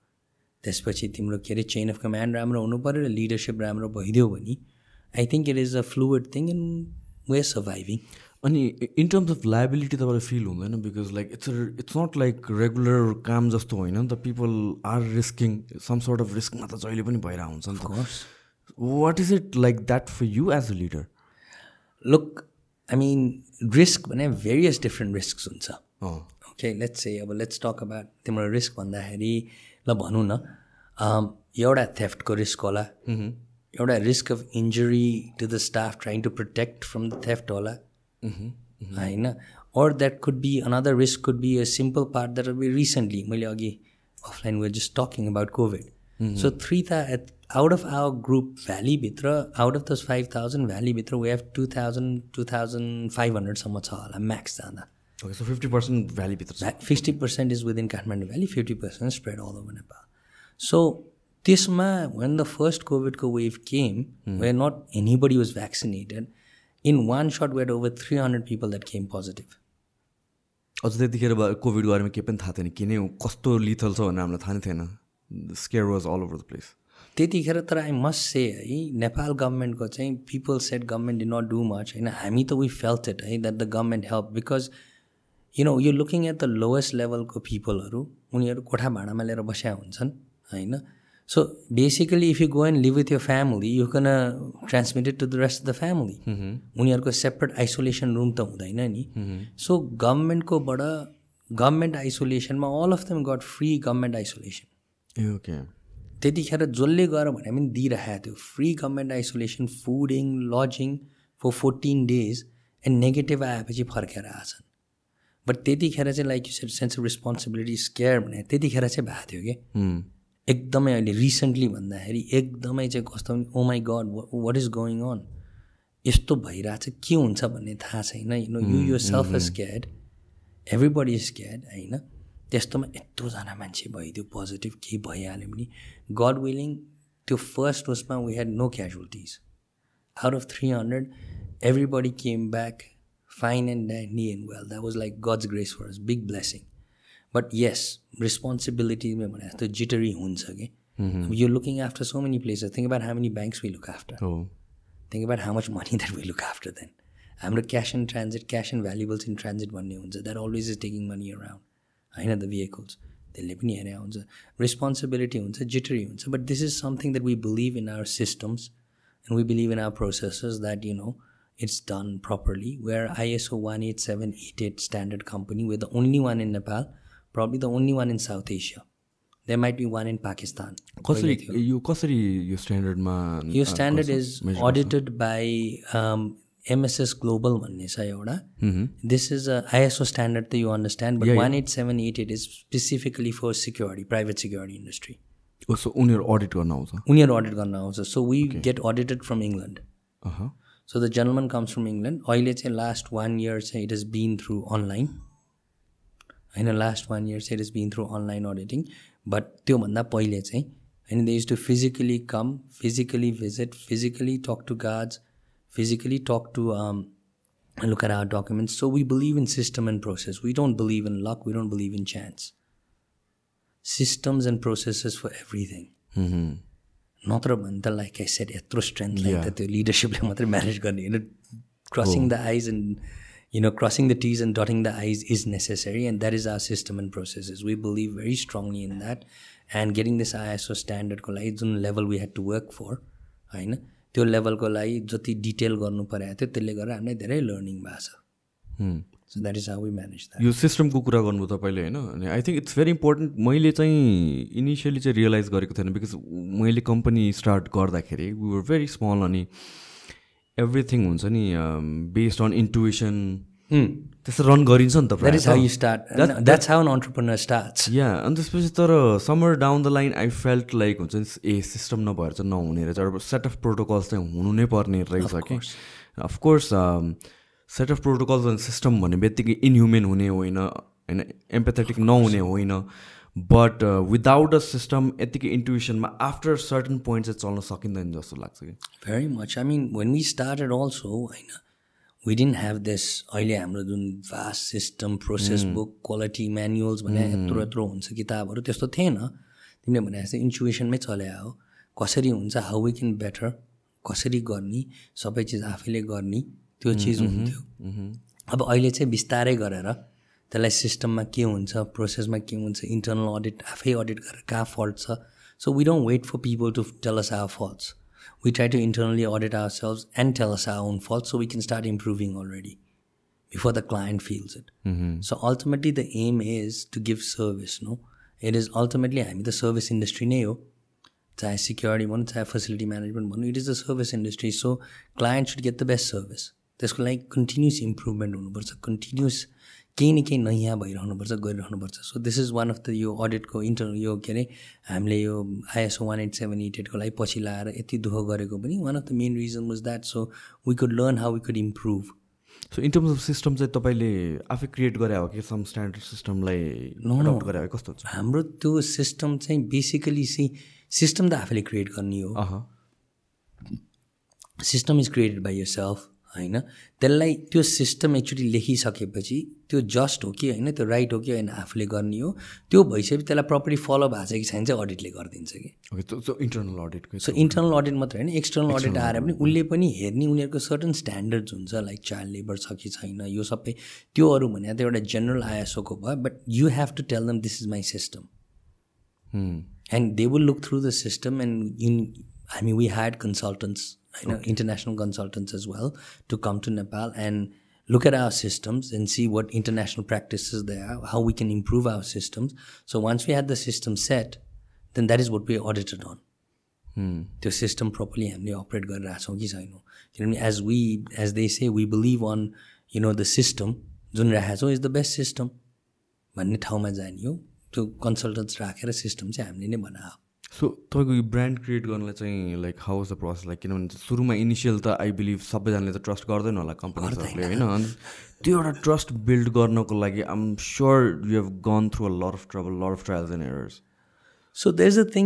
त्यसपछि तिम्रो के अरे चेन अफ कमान्ड राम्रो हुनु पऱ्यो र लिडरसिप राम्रो भइदियो भने I think it is a fluid thing and we surviving अनि इन टर्म्स अफ लाइबिलिटी तपाईँलाई फिल हुँदैन because like it's it's not like regular काम जस्तो होइन नि त people are risking some sort of रिस्कमा त जहिले पनि भइरहेको हुन्छ नि त। What is it like that for you as a leader look I mean risk भने भेरियस डिफ्रेन्ट रिस्क हुन्छ। ओके लेट्स से अब लेट्स टक अबाउट तिम्रो रिस्क भन्दाखेरि ल भनौँ न एउटा थेफ्टको रिस्क होला। एउटा risk of injury to the staff trying to protect from the theft होला। होइन? Or that could be another risk could be a simple part that be recently मैले अघि offline way just talking about covid so three था out of our group भ्यालीभित्र out of the five thousand भ्यालीभित्र we have two thousand two thousand five हन्ड्रेडसम्म छ होला max जाँदा। Okay, so 50% भ्यालीभित्र छ fifty percent is within Kathmandu valley fifty percent spread all over Nepal so त्यसमा when the first कोभिडको wave came we not anybody was vaccinated in one short we'd over three hundred people that came positive अझ त्यतिखेर कोभिडको बारेमा केही पनि थाहा थिएन किन कस्तो लिथल छ भनेर हामीलाई थाहा नै थिएन. Scare was all over the place त्यतिखेर तर आई मस्ट से है नेपाल गभर्मेन्टको चाहिँ people set government did not do much होइन? हामी त वी फेल्ट इट है that the government help because you know you looking at the lowest लेभलको पिपलहरू उनीहरू कोठा भाँडामा लिएर बस्या हुन्छन् होइन so basically if you go and live with your family you can transmitted to the rest of the family उनीहरूको सेपरेट आइसोलेसन रुम त हुँदैन नि सो गभर्मेन्टकोबाट government आइसोलेसनमा all of them got free government isolation okay त्यतिखेर जसले गएर भने पनि दिइरहेको थियो free government isolation fooding lodging for fourteen days and negative आएपछि फर्केर आएछन् बट त्यतिखेर चाहिँ like you sense of responsibility scare भने त्यतिखेर चाहिँ भएको थियो कि? एकदमै अहिले रिसेन्टली भन्दाखेरि एकदमै चाहिँ कस्तो पनि ओ my god what is going on यस्तो भइरहेछ के हुन्छ भन्ने थाहा छैन। You know you yourself is scared everybody is scared होइन? त्यस्तोमा यत्रोजना मान्छे भइदियो पोजिटिभ केही भइहाल्यो भने गड विलिङ त्यो फर्स्ट उसमा we had no casualties out of three hundred everybody came back fine and dandy and well. That was like God's grace for us, big blessing. But yes, responsibility भने जस्तो jittery हुन्छ कि you're looking after so many places. Think about how many banks we look after. हो Think about how much money that we look after then. हाम्रो cash in transit cash in valuables in transit भन्ने हुन्छ that always is taking money around होइन the vehicles त्यसले पनि हेरे हुन्छ responsibility हुन्छ जिटरी हुन्छ but this is something that we believe in our systems and we believe in our processes that you know it's done properly. We're ISO 18788 standard company. We're the only one in Nepal, probably the only one in South Asia. There might be one in Pakistan. कसरी यो कसरी यो स्ट्यान्डर्डमा यो standard is audited by MSS global भन्ने छ एउटा this is a ISO standard त you understand but one eight seven eight eight is specifically for security private security industry so उनीहरू अडिट गर्न आउँछ? उनीहरू अडिट गर्न आउँछ. So we get audited from England अहँ। So the journeyman comes from England अहिले चाहिँ लास्ट वान इयर चाहिँ it is been through online होइन लास्ट वान इयर चाहिँ it is been through online auditing but त्योभन्दा पहिले चाहिँ होइन they is to physically come physically visit physically talk to guards physically talk to look at our documents. So we believe in system and process. We don't believe in luck. We don't believe in chance. Systems and processes for everything. नत्र भने त like I set यत्रो strength like त त्यो लिडरसिपले मात्रै manage गर्ने होइन crossing the I's and you know crossing the T's and dotting the I's is necessary and that is our system and processes we believe very strongly in that and getting this ISO स्ट्यान्डर्डको लागि जुन level we had to work for होइन त्यो लेभलको लागि जति detail गर्नु परेको थियो त्यसले गर्दा हामीलाई धेरै लर्निङ भएको छ। So that is how we manage that यो सिस्टमको कुरा गर्नुभयो तपाईँले होइन? अनि I think it's very important मैले चाहिँ इनिसियली चाहिँ रियलाइज गरेको थिएन बिकज मैले कम्पनी स्टार्ट गर्दाखेरि वी वर भेरी स्मल अनि एभ्रिथिङ हुन्छ नि बेस्ड अन इन्टुएसन त्यस्तो रन गरिन्छ नि त यु अनि त्यसपछि तर somewhere down the line I felt like हुन्छ नि ए सिस्टम नभएर चाहिँ नहुने रहेछ। एउटा सेट अफ प्रोटोकल्स चाहिँ हुनु नै पर्ने रहेछ कि। Of course set of protocols and system भन्ने बित्तिकै इनह्युमेन हुने होइन होइन एम्पेथेटिक नहुने होइन. बट विदाउट अ सिस्टम यत्तिकै इन्टुसनमा आफ्टर सर्टन पोइन्ट चाहिँ चल्न सकिँदैन जस्तो लाग्छ कि? Very much I mean when we started also होइन वी डिन्ट ह्याभ दिस अहिले हाम्रो जुन fast system process book quality manuals भने यत्रो यत्रो हुन्छ किताबहरू त्यस्तो थिएन। तिमीले भने जस्तै इन्चुएसनमै चले हो कसरी हुन्छ हाउ वी क्यान बेटर कसरी गर्ने सबै चिज आफैले गर्ने। त्यो चिज हुन्थ्यो अब अहिले चाहिँ बिस्तारै गरेर त्यसलाई सिस्टममा के हुन्छ प्रोसेसमा के हुन्छ इन्टरनल अडिट आफै अडिट गरेर कहाँ फल्ट छ so we don't wait for people to tell us our faults we try to internally audit ourselves and tell us our own faults so we can start improving already before the client feels it. So ultimately, the aim is to give service. No, it is ultimately I mean the service industry नै हो चाहे security भनौँ चाहे facility management भनौँ it is the service industry so client should get the best service त्यसको लागि continuous improvement हुनुपर्छ continuous केही न केही नयाँ भइरहनुपर्छ गरिरहनुपर्छ। So this is one of the यो अडिटको इन्टर यो के अरे हामीले यो ISO one eight seven eight एटको लागि पछि लाएर यति दुःख गरेको पनि one of the main reason was that so we could learn how we could improve so in terms of system चाहिँ तपाईँले आफै क्रिएट गरे हो कि सम स्ट्यान्डर्ड सिस्टमलाई अडप्ट गरे हो? कस्तो हाम्रो त्यो सिस्टम चाहिँ बेसिकली चाहिँ सिस्टम त आफैले क्रिएट गर्ने हो। System is created by yourself होइन? त्यसलाई त्यो सिस्टम एकचोटि लेखिसकेपछि त्यो जस्ट हो कि होइन? त्यो राइट हो कि होइन? आफूले गर्ने हो। त्यो भइसकेपछि त्यसलाई प्रपरली फलो भएको छ कि छैन चाहिँ अडिटले गरिदिन्छ कि। इन्टरनल अडिटको सो इन्टरनल अडिट मात्रै होइन? एक्सटर्नल अडिट आएर पनि उसले पनि हेर्ने उनीहरूको सर्टन स्ट्यान्डर्ड्स हुन्छ लाइक चाइल्ड लेबर छ कि छैन यो सबै। त्योहरू भने त एउटा जेनरल आइएसओको भयो but you have to tell them this is my system and they will look through the system and in हामी we had consultants होइन international consultants as well to come to Nepal and look at our systems and see what international practices there are, how we can improve our systems. So once we had the system set, then that is what we audited on. त्यो system properly हामीले operate गरिरहेको छौँ कि छैनौँ किनभने as we as they say we believe on you know the system जुन राखेको छौँ इज द बेस्ट सिस्टम भन्ने ठाउँमा जाने हो त्यो कन्सल्टेन्ट्स राखेर सिस्टम चाहिँ हामीले नै बनायो सो तपाईँको यो ब्रान्ड क्रिएट गर्नलाई चाहिँ like how is the process like किनभने सुरुमा इनिसियल त आई बिलिभ सबैजनाले त ट्रस्ट गर्दैन होला कम्पनीहरूले होइन? अनि त्यो एउटा ट्रस्ट बिल्ड गर्नको लागि I'm sure you have gone through a lot of trouble lot of trials and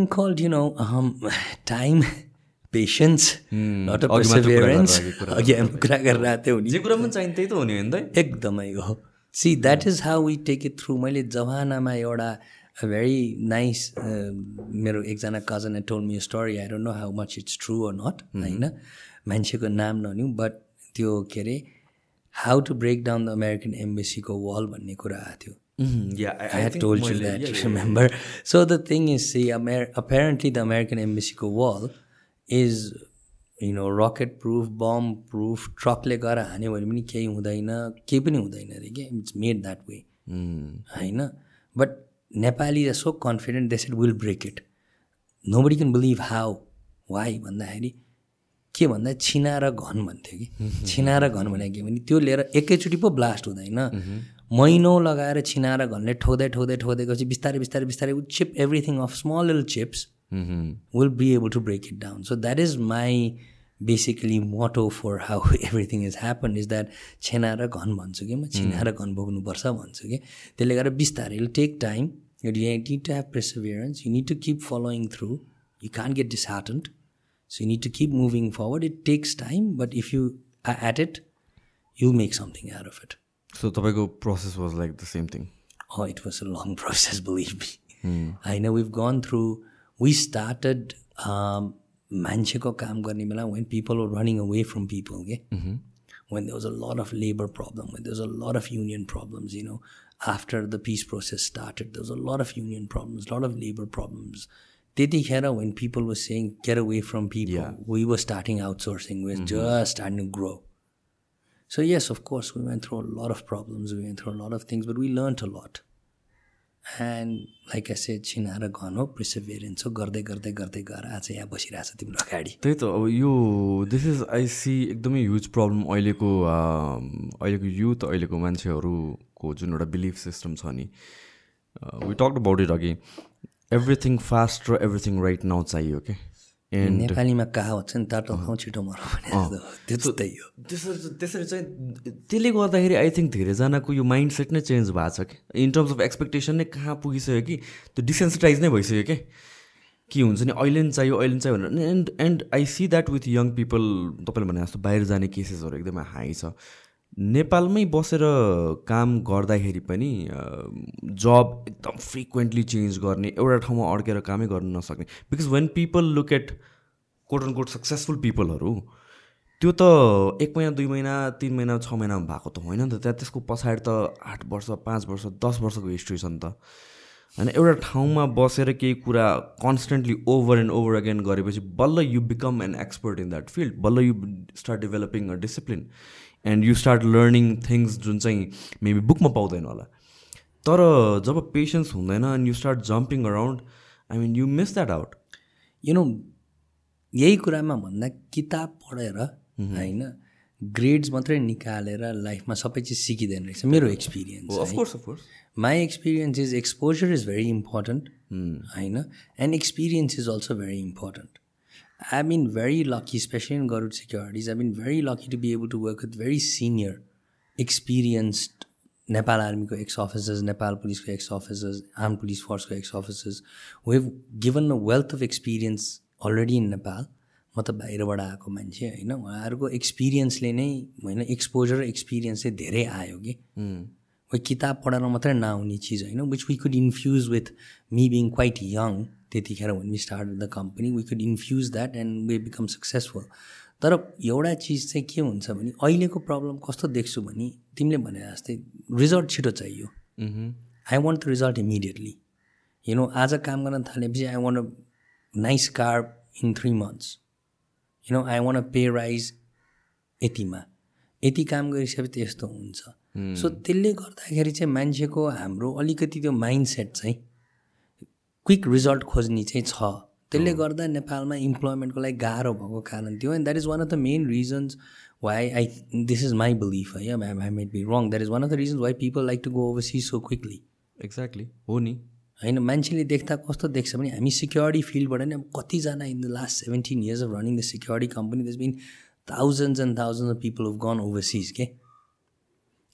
called, you know, um, time, patience, not a perseverance. अघि हामी कुरा गरिरहेको थियौँ नि जे कुरा पनि चाहिन्छ त्यही त हो नि होइन त एकदमै हो। See that is how we take it through मैले जमानामा एउटा भेरी नाइस मेरो एकजना cousin told me story I don't know how much it's true or not होइन मान्छेको नाम नलिउँ बट त्यो के अरे how to break down the American एम्बेसीको wall भन्ने कुरा आएको थियो I had told you that, remember? So the thing is, see, Amer- apparently the American embassy wall is, you know, rocket proof, bomb proof, ट्रकले गएर हान्यो भने पनि केही हुँदैन केही पनि हुँदैन अरे क्या इट्स मेड द्याट वे होइन but Nepali are so confident they said will break it nobody can believe how why भन्दाखेरि के भन्दा छिना र घन भन्थ्यो कि? छिना र घन भनेको के भने त्यो लिएर एकैचोटि पो ब्लास्ट हुँदैन। महिनौ लगाएर छिना र घनले ठोक्दै ठोक्दै ठोक्दै गएपछि बिस्तारै बिस्तारै बिस्तारै चिप एभ्रिथिङ अफ स्मल लिल chips will be able to break it down so that is my basically motto for how everything is happen is that छेना र घन भन्छु कि म छिना र घन बोक्नुपर्छ भन्छु कि त्यसले गर्दा बिस्तारै take time you need to have perseverance you need to keep following through you can't get disheartened so you need to keep moving forward it takes time but if you are at it you make something out of it so तपाईँको process was like the same thing Oh, it was a long process, believe me. I know we've gone through, we started um, मान्छेको काम गर्ने बेला when people were running away from people, okay? When there was a lot of labor problem, when there was a lot of union problems, you know, after the peace process started, there was a lot of union problems, a lot of labor problems. त्यतिखेर when people were saying get away from people, Yeah. we were starting outsourcing, we were just starting to grow. So yes, of course, we went through a lot of problems. We went through a lot of things, but like I said, छिनाएर गन हो perseverance हो गर्दै गर्दै गर्दै गएर आज यहाँ बसिरहेको छ तिम्रो अगाडि। त्यही त अब यो दिस इज आई सी एकदमै ह्युज प्रब्लम अहिलेको अम, अहिलेको युथ अहिलेको मान्छेहरूको जुन एउटा बिलिफ सिस्टम छ नि वी टक अबाउट इट अघि। एभ्रिथिङ फास्ट र एभ्रिथिङ राइट नाउ चाहियो कि एन्ड नेपालीमा कहावत छ नि तातो खाउँ छिटो मर भने जस्तो हो। त्यसरी त्यसरी चाहिँ त्यसले गर्दाखेरि आई थिङ्क धेरैजनाको यो माइन्ड सेट नै चेन्ज भएको छ कि? इन टर्म्स अफ एक्सपेक्टेसन नै कहाँ पुगिसक्यो कि? त्यो डिसेन्सिटाइज नै भइसक्यो कि? के हुन्छ नि? अहिले नि चाहियो अहिले नि चाहियो भनेर। And and I see that with young people तपाईँले भने जस्तो बाहिर जाने केसेसहरू एकदमै हाई छ। नेपालमै बसेर काम गर्दाखेरि पनि जब एकदम फ्रिक्वेन्टली चेन्ज गर्ने एउटा ठाउँमा अड्केर कामै गर्न नसक्ने because when people look at quote and quote successful पिपलहरू त्यो त एक महिना दुई महिना तिन महिना छ महिनामा भएको त होइन नि त त्यहाँ त्यसको पछाडि त आठ वर्ष पाँच वर्ष दस वर्षको हिस्ट्री छ नि त। होइन एउटा ठाउँमा बसेर केही कुरा constantly over and over again गरेपछि बल्ल you become an expert in that field बल्ल you start developing a discipline and you start learning things जुन चाहिँ मेबी बुकमा पाउँदैन होला। तर जब पेसेन्स हुँदैन and you start jumping around I mean you miss that out you know यही कुरामा भन्दा किताब पढेर होइन ग्रेड्स मात्रै निकालेर लाइफमा सबै चिज सिकिँदैन रहेछ मेरो experience of course of course my experience is exposure is very important होइन and experience is also very important I been very lucky specially in Garud securities I been very lucky to be able to work with very senior experienced Nepal आर्मीको ex officers Nepal पुलिसको ex officers armed police फोर्सको ex officers we have given a wealth of experience already in Nepal म त बाहिरबाट आएको मान्छे होइन उहाँहरूको एक्सपिरियन्सले नै होइन एक्सपोजर एक्सपिरियन्स चाहिँ धेरै आयो कि। किताब पढाएर मात्रै नआउने चिज होइन which we could infuse with me being quite young त्यतिखेर when we start the company we could infuse that and we become successful तर एउटा चिज चाहिँ के हुन्छ भने अहिलेको प्रब्लम कस्तो देख्छु भने तिमीले भने जस्तै रिजल्ट छिटो चाहियो। I want the result immediately you know आज काम गर्न थालेपछि I want a nice car in three months you know I want a pay raise यतिमा। यति काम गरिसकेपछि यस्तो हुन्छ। सो त्यसले गर्दाखेरि चाहिँ मान्छेको हाम्रो अलिकति त्यो माइन्ड सेट चाहिँ क्विक रिजल्ट खोज्ने चाहिँ छ। त्यसले गर्दा नेपालमा इम्प्लोइमेन्टको लागि गाह्रो भएको कारण थियो and that is one of the main reasons why I this is my belief है। I might be wrong that is one of the reasons why people like to go overseas so quickly exactly हो नि। होइन मान्छेले देख्दा कस्तो देख्छ भने हामी सिक्योरिटी फिल्डबाट नै अब कतिजना in the last seventeen years of running the security company there's been thousands and thousand of people have gone overseas के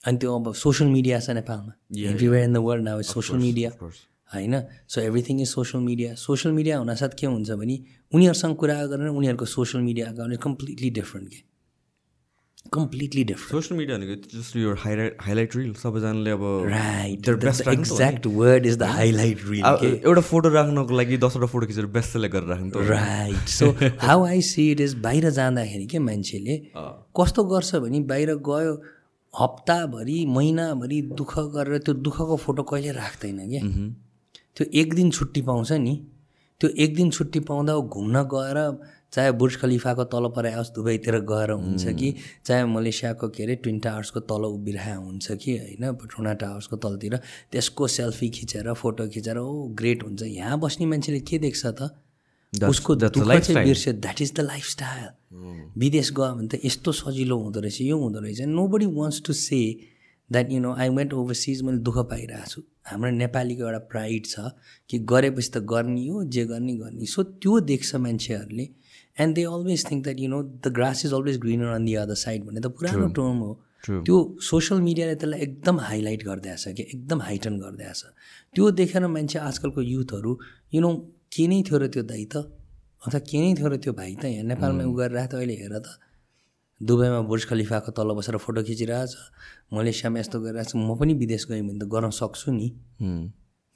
अनि त्यो अब सोसियल मिडिया छ नेपालमा। Everywhere in the world now social media होइन? So everything is social media social media हुनासाथ के हुन्छ भने उनीहरूसँग कुरा गरेर उनीहरूको social media account completely different के? कम्प्लिटली डिफ्रेन्ट सोसियल मिडिया भनेको हाइलाइट रिल सबैजनाले अब right. Exact word is the highlight reel एउटा फोटो राख्नको लागि दसवटा फोटो खिचेर बेस्ट सेलेक्ट गरेर राख्नु। Right so how I see it is बाहिर जाँदाखेरि के मान्छेले कस्तो गर्छ भने बाहिर गयो हप्ताभरि महिनाभरि दुःख गरेर त्यो दुःखको फोटो कहिले राख्दैन क्या त्यो एक दिन छुट्टी पाउँछ नि। त्यो एक दिन छुट्टी पाउँदा घुम्न गएर चाहे बुर्ज खलिफाको तल परायोस् दुबईतिर गएर हुन्छ कि चाहे मलेसियाको के अरे ट्विन टावर्सको तल उभिरहेको हुन्छ कि होइन पटोना टावर्सको तलतिर। त्यसको सेल्फी खिचेर फोटो खिचेर ओ ग्रेट हुन्छ। यहाँ बस्ने मान्छेले के देख्छ त? उसको. बिर्स्यो। द्याट इज द लाइफस्टाइल विदेश गयो भने त यस्तो सजिलो हुँदो रहेछ यो हुँदो रहेछ। Nobody wants to say that you know I went overseas मैले दुःख पाइरहेको छु। हाम्रो नेपालीको एउटा प्राइड छ कि गरेपछि त गर्ने हो जे गर्ने गर्ने। सो त्यो देख्छ मान्छेहरूले। And they always think that you know the grass is always greener on the other side भन्ने त पुरानो टर्म हो. त्यो सोसियल मिडियाले त्यसलाई एकदम हाइलाइट गरिदिएछ कि एकदम हाइटन गरिदिएछ त्यो देखेर मान्छे आजकलको युथहरू यु नो के नै थियो र त्यो दाइ त? अथवा के नै थियो र त्यो भाइ त? यहाँ नेपालमा उ गरिरहेको त अहिले हेर त। दुबईमा बुर्ज खलिफाको तल बसेर फोटो खिचिरहेछ। मलेसियामा यस्तो गरिरहेछ। म पनि विदेश गएँ भने त गर्न सक्छु नि.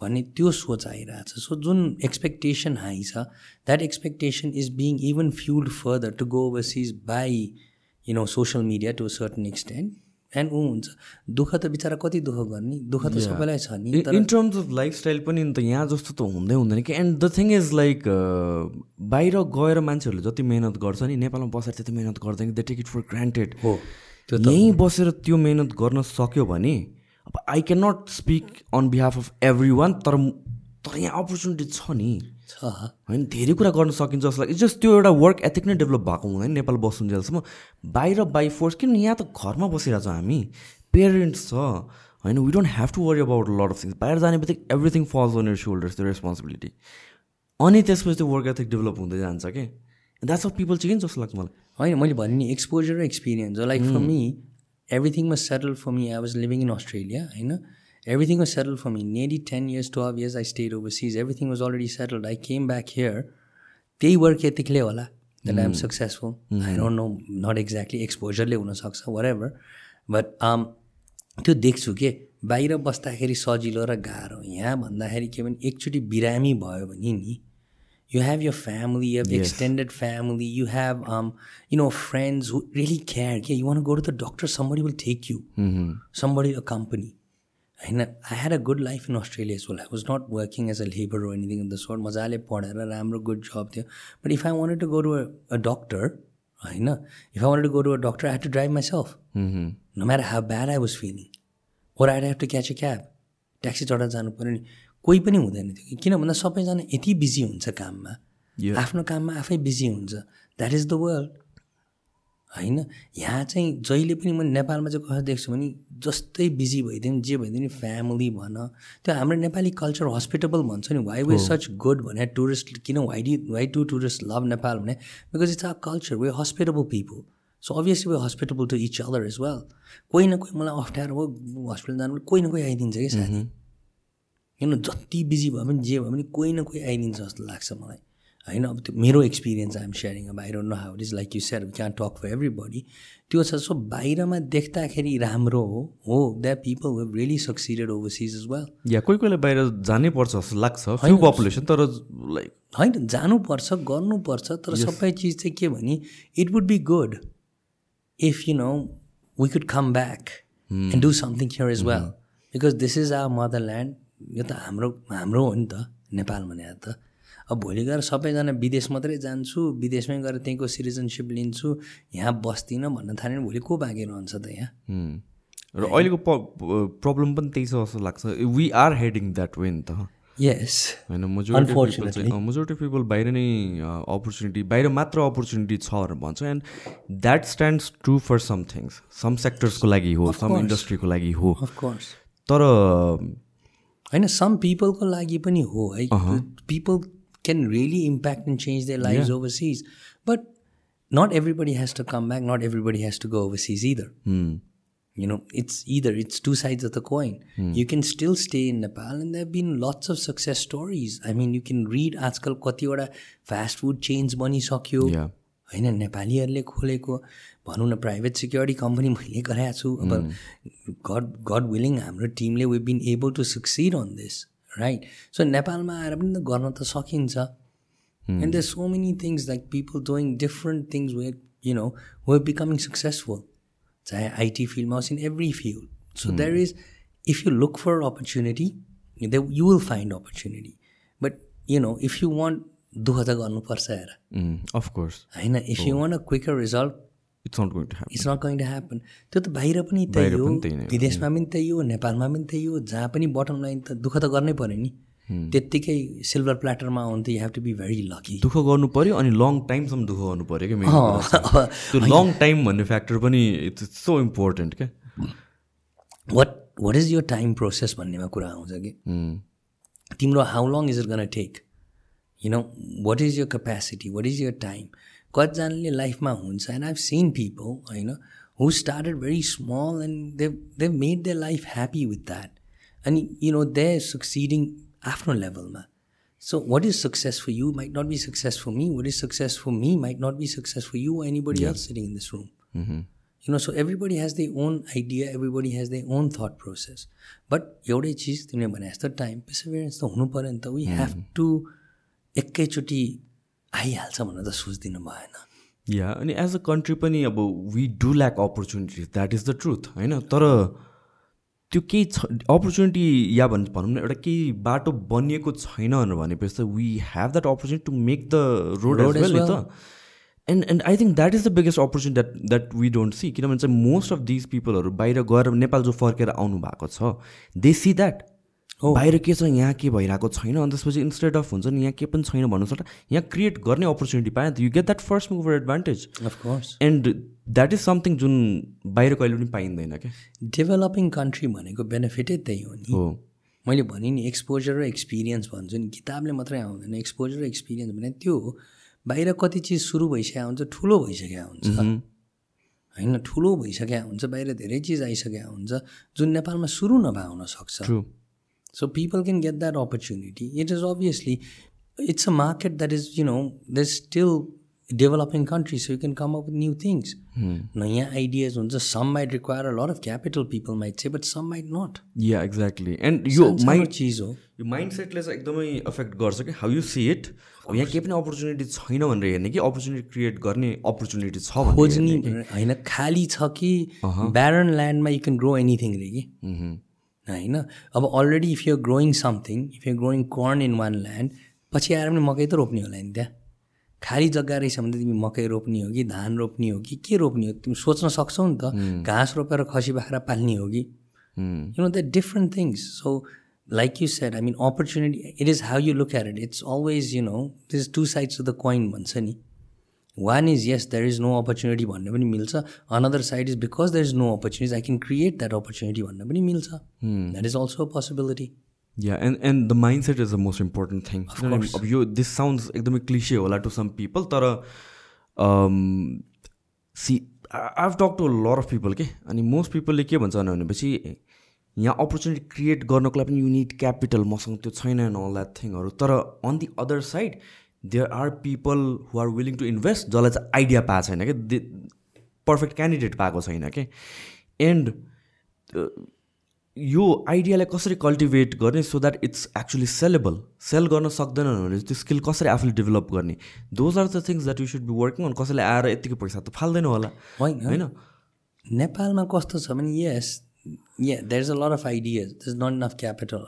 भन्ने त्यो सोच आइरहेछ। सो जुन एक्सपेक्टेसन हाई छ that expectation is being even fueled further to go overseas by you know social media to certain extent and ऊ हुन्छ। दुःख त बिचरा कति दुःख गर्ने? दुःख त सबैलाई छ नि इन टर्म्स अफ लाइफस्टाइल पनि त यहाँ जस्तो त हुँदै हुँदैन कि। And the thing is like बाहिर गएर मान्छेहरूले जति मिहिनेत गर्छ नि नेपालमा बसेर त्यति मिहिनेत गर्दैन they take it for granted हो त्यो यहीँ बसेर त्यो मिहिनेत गर्न सक्यो भने अब I cannot speak on behalf of everyone तर तर यहाँ अपर्च्युनिटी छ नि। होइन धेरै कुरा गर्न सकिन्छ जस्तो लाग्छ जस्ट त्यो एउटा वर्क एथिक नै डेभलप भएको हुँदैन नेपाल बस्नुजेलसम्म बाहिर बाई फोर्स किन यहाँ त घरमा बसिरहेको छौँ हामी। पेरेन्ट्स छ। होइन we don't have to worry about lot of things बाहिर जाने बित्तिकै everything falls on your shoulders त्यो रेस्पोन्सिबिलिटी अनि त्यसपछि त्यो वर्क एथिक डेभलप हुँदै जान्छ कि? द्याट्स अफ पिपल चेन्ज जस्तो लाग्छ मलाई। होइन मैले भने नि एक्सपोजर र experience like for me everything was settle for me I was living in Australia होइन? Everything was settle for me nearly ten years twelve years I stayed overseas everything was already settled I came back here त्यही work एथिकले होला that I am successful I don't know not exactly एक्सपोजरले हुनसक्छ वर ever but त्यो देख्छु के बाहिर बस्दाखेरि सजिलो र गाह्रो यहाँ भन्दाखेरि के भने एकचोटि बिरामी भयो भने नि you have your family, you have extended family, you have um, you know friends who really care. Yeah, you want to go to the doctor, somebody will take you, somebody accompany. होइन I had a good life in Australia well I was not working as a labour or anything of the sort. मजाले पढेर राम्रो good जब थियो. But if I wanted to go to a doctor होइन if I wanted to go to a doctor I had to drive myself no matter how bad I was feeling or I have to catch a cab taxi चढाएर जानु पऱ्यो नि कोही पनि हुँदैन थियो। किन भन्दा सबैजना यति बिजी हुन्छ काममा। आफ्नो काममा आफै बिजी हुन्छ। द्याट इज द वर्ल्ड होइन? यहाँ चाहिँ जहिले पनि मैले नेपालमा चाहिँ कसरी देख्छु भने जस्तै बिजी भइदियो नि जे भइदियो नि फ्यामिली भन। त्यो हाम्रो नेपाली कल्चर हस्पिटेबल भन्छ नि। वाइ वे सच गुड भने टुरिस्ट किन why the why to tourist love Nepal भने? Because it's our culture we hospitable people so obviously we hospitable to each other as well कोही न कोही मलाई अप्ठ्यारो हो हस्पिटल जानु कोही न कोही आइदिन्छ कि साथी। किन जति बिजी भयो भने जे भयो भने कोही न कोही आइदिन्छ जस्तो लाग्छ मलाई। होइन? अब त्यो मेरो एक्सपिरियन्स आइएम सेयरिङ अब I don't know how it is like you share can talk for everybody त्यो छ सो बाहिरमा देख्दाखेरि राम्रो हो। हो that people have really succeeded overseas as well या कोही कोहीलाई बाहिर जानै पर्छ जस्तो लाग्छ पपुलेसन तर लाइक होइन जानुपर्छ गर्नुपर्छ तर सबै चिज चाहिँ के भने it would be good if you know we could come back and do something here as well because this is our motherland यो त हाम्रो हाम्रो हो नि त नेपाल भने त। अब भोलि गएर सबैजना विदेश मात्रै जान्छु विदेशमै गएर त्यहीँको सिटिजनसिप लिन्छु यहाँ बस्दिनँ भन्न थाल्यो भने भोलि को बाँकी रहन्छ त यहाँ? र अहिलेको प्रब्लम पनि त्यही छ जस्तो लाग्छ। We are heading that way नि त। यस होइन मेजोरिटी मेजोरिटी पिपल बाहिर नै अपर्च्युनिटी बाहिर मात्र अपर्च्युनिटी छ भनेर भन्छ। And that stands true for some things some सेक्टर्सको लागि हो सम इन्डस्ट्रीको लागि हो। तर होइन सम पिपलको लागि पनि हो है। People can really impact and change their lives Yeah. overseas. But not everybody has to come back, not everybody has to go overseas either. You know, it's either, it's two sides of the coin. You can still stay in Nepal, and there have been lots of success stories. I mean, you can read आजकल कतिवटा fast food change बनिसक्यो या होइन नेपालीहरूले खोलेको भनौँ न private security company मैले गराएको छु अब गड गड विलिङ हाम्रो टिमले we been able to succeed on this right so नेपालमा आएर पनि त गर्न त सकिन्छ and there so many things like people doing different things we you know we becoming successful चाहे आइटी फिल्डमा होस् in every field so there is if you look for opportunity they you will find opportunity but you know if you want दुःख त गर्नुपर्छ हेर of course होइन if you want a quicker result it's not going to happen it's not going to happen त्यो त बाहिर पनि त्यही हो। विदेशमा पनि त्यही हो नेपालमा पनि त्यही हो। जहाँ पनि बटम लाइन त दुःख त गर्नै पऱ्यो नि। त्यत्तिकै सिल्भर प्ल्याटरमा आउँथ्यो you have to be very lucky दुःख गर्नु पऱ्यो अनि लङ टाइमसम्म दुःख गर्नु पऱ्यो क्या चाहिँ। त्यो लङ टाइम भन्ने फ्याक्टर पनि इट्स सो इम्पोर्टेन्ट क्या। वाट वाट इज यो टाइम प्रोसेस भन्नेमा कुरा आउँछ कि? तिम्रो how long is it gonna take you know what is your capacity what is your time कतिजनाले लाइफमा हुन्छ. एन्ड आइभ सिन पिपल होइन who started very small and they they made the life happy with that अनि you know they succeeding आफ्नो लेभलमा so what is success for you might not be success for me what is success for me might not be success for you anybody else sitting in this room you know so everybody has their own idea. Everybody has their own thought process. But एउटै चिज तिमीले भने जस्तो time पेसेभेरेन्स त हुनु पऱ्यो नि त वी हेभ टु एकैचोटि आइहाल्छ भनेर त सोचिदिनु भएन या अनि एज अ कन्ट्री पनि अब we do lack opportunities that is the truth होइन तर त्यो केही छ अपर्च्युनिटी या भन् भनौँ न एउटा केही बाटो बनिएको छैन भनेर भनेपछि त we have that opportunity to make the road. त and and I think that is the biggest opportunity that that we don't see किनभने चाहिँ मोस्ट अफ दिज पिपलहरू बाहिर गएर नेपाल जो फर्केर आउनु भएको छ दे सी द्याट। बाहिर के छ यहाँ के भइरहेको छैन अनि त्यसपछि इन्स्टेड अफ हुन्छ नि यहाँ के पनि छैन भन्नु सक्छ यहाँ क्रिएट गर्ने अपर्च्युनिटी त you get that first mover advantage of course and that is something जुन बाहिर कहिले पनि पाइँदैन क्या। डेभलपिङ कन्ट्री भनेको बेनिफिटै त्यही हो नि। हो। मैले भने नि एक्सपोजर र एक्सपिरियन्स भन्छु नि किताबले मात्रै आउँदैन। एक्सपोजर र एक्सपिरियन्स भने त्यो बाहिर कति चिज सुरु भइसकेको हुन्छ ठुलो भइसकेको हुन्छ। होइन ठुलो भइसकेको हुन्छ बाहिर धेरै चिज आइसकेको हुन्छ जुन नेपालमा सुरु नभए हुनसक्छ So people can get that opportunity. It is obviously, it's a market that is, you know, there's still developing countries, so you can come up with new things. नयाँ ideas हुन्छ some might require a lot of capital, people might say, but some might not. Yeah exactly and यो mind चिज हो यो mind सेटले चाहिँ एकदमै effect गर्छ कि हाउ यु सी इट अब यहाँ केही पनि अपर्च्युनिटी छैन भनेर हेर्ने कि अपर्च्युनिटी क्रिएट गर्ने अपर्च्युनिटी छ खोज्ने होइन खाली छ कि ब्यारन ल्यान्डमा यु क्यान ग्रो एनिथिङ रे कि. होइन? अब already if you're growing something if you're growing corn in one land पछि आएर पनि मकै त रोप्ने होला नि त्यहाँ खाली जग्गा रहेछ भने त तिमी मकै रोप्ने हो कि धान रोप्ने हो कि के रोप्ने हो? तिमी सोच्न सक्छौ नि त। घाँस रोपेर खसी बाख्रा पाल्ने हो कि? you know they're different things. So like you said i mean opportunity it is how you look at it. It's always you know there's two sides to the coin भन्छ नि। One is yes there is no opportunity भन्ने पनि मिल्छ। Another side is because there is no opportunities i can create that opportunity भन्ने पनि मिल्छ। That is also a possibility. Yeah and and the mind set is the most important thing अब यो this sounds एकदमै cliche होला to some people तर see I've talk to lot of people के अनि मोस्ट पिपलले के भन्छ भनेपछि यहाँ अपर्च्युनिटी क्रिएट गर्नको लागि पनि युनिट क्यापिटल मसँग त्यो छैन एन्ड अल द्याट थिङहरू तर on the other side there are people who are willing to invest जसलाई चाहिँ आइडिया पाएको छैन कि दे पर्फेक्ट क्यान्डिडेट पाएको छैन कि। एन्ड यो आइडियालाई कसरी कल्टिभेट गर्ने so that it's actually sellable sell गर्न सक्दैन भने त्यो स्किल कसरी आफूले डेभलप गर्ने? Those are the things that you should be working on कसैले आएर यतिको पैसा त फाल्दैन होला। होइन। नेपालमा कस्तो छ भने yes yeah there is a lot of ideas there's not enough capital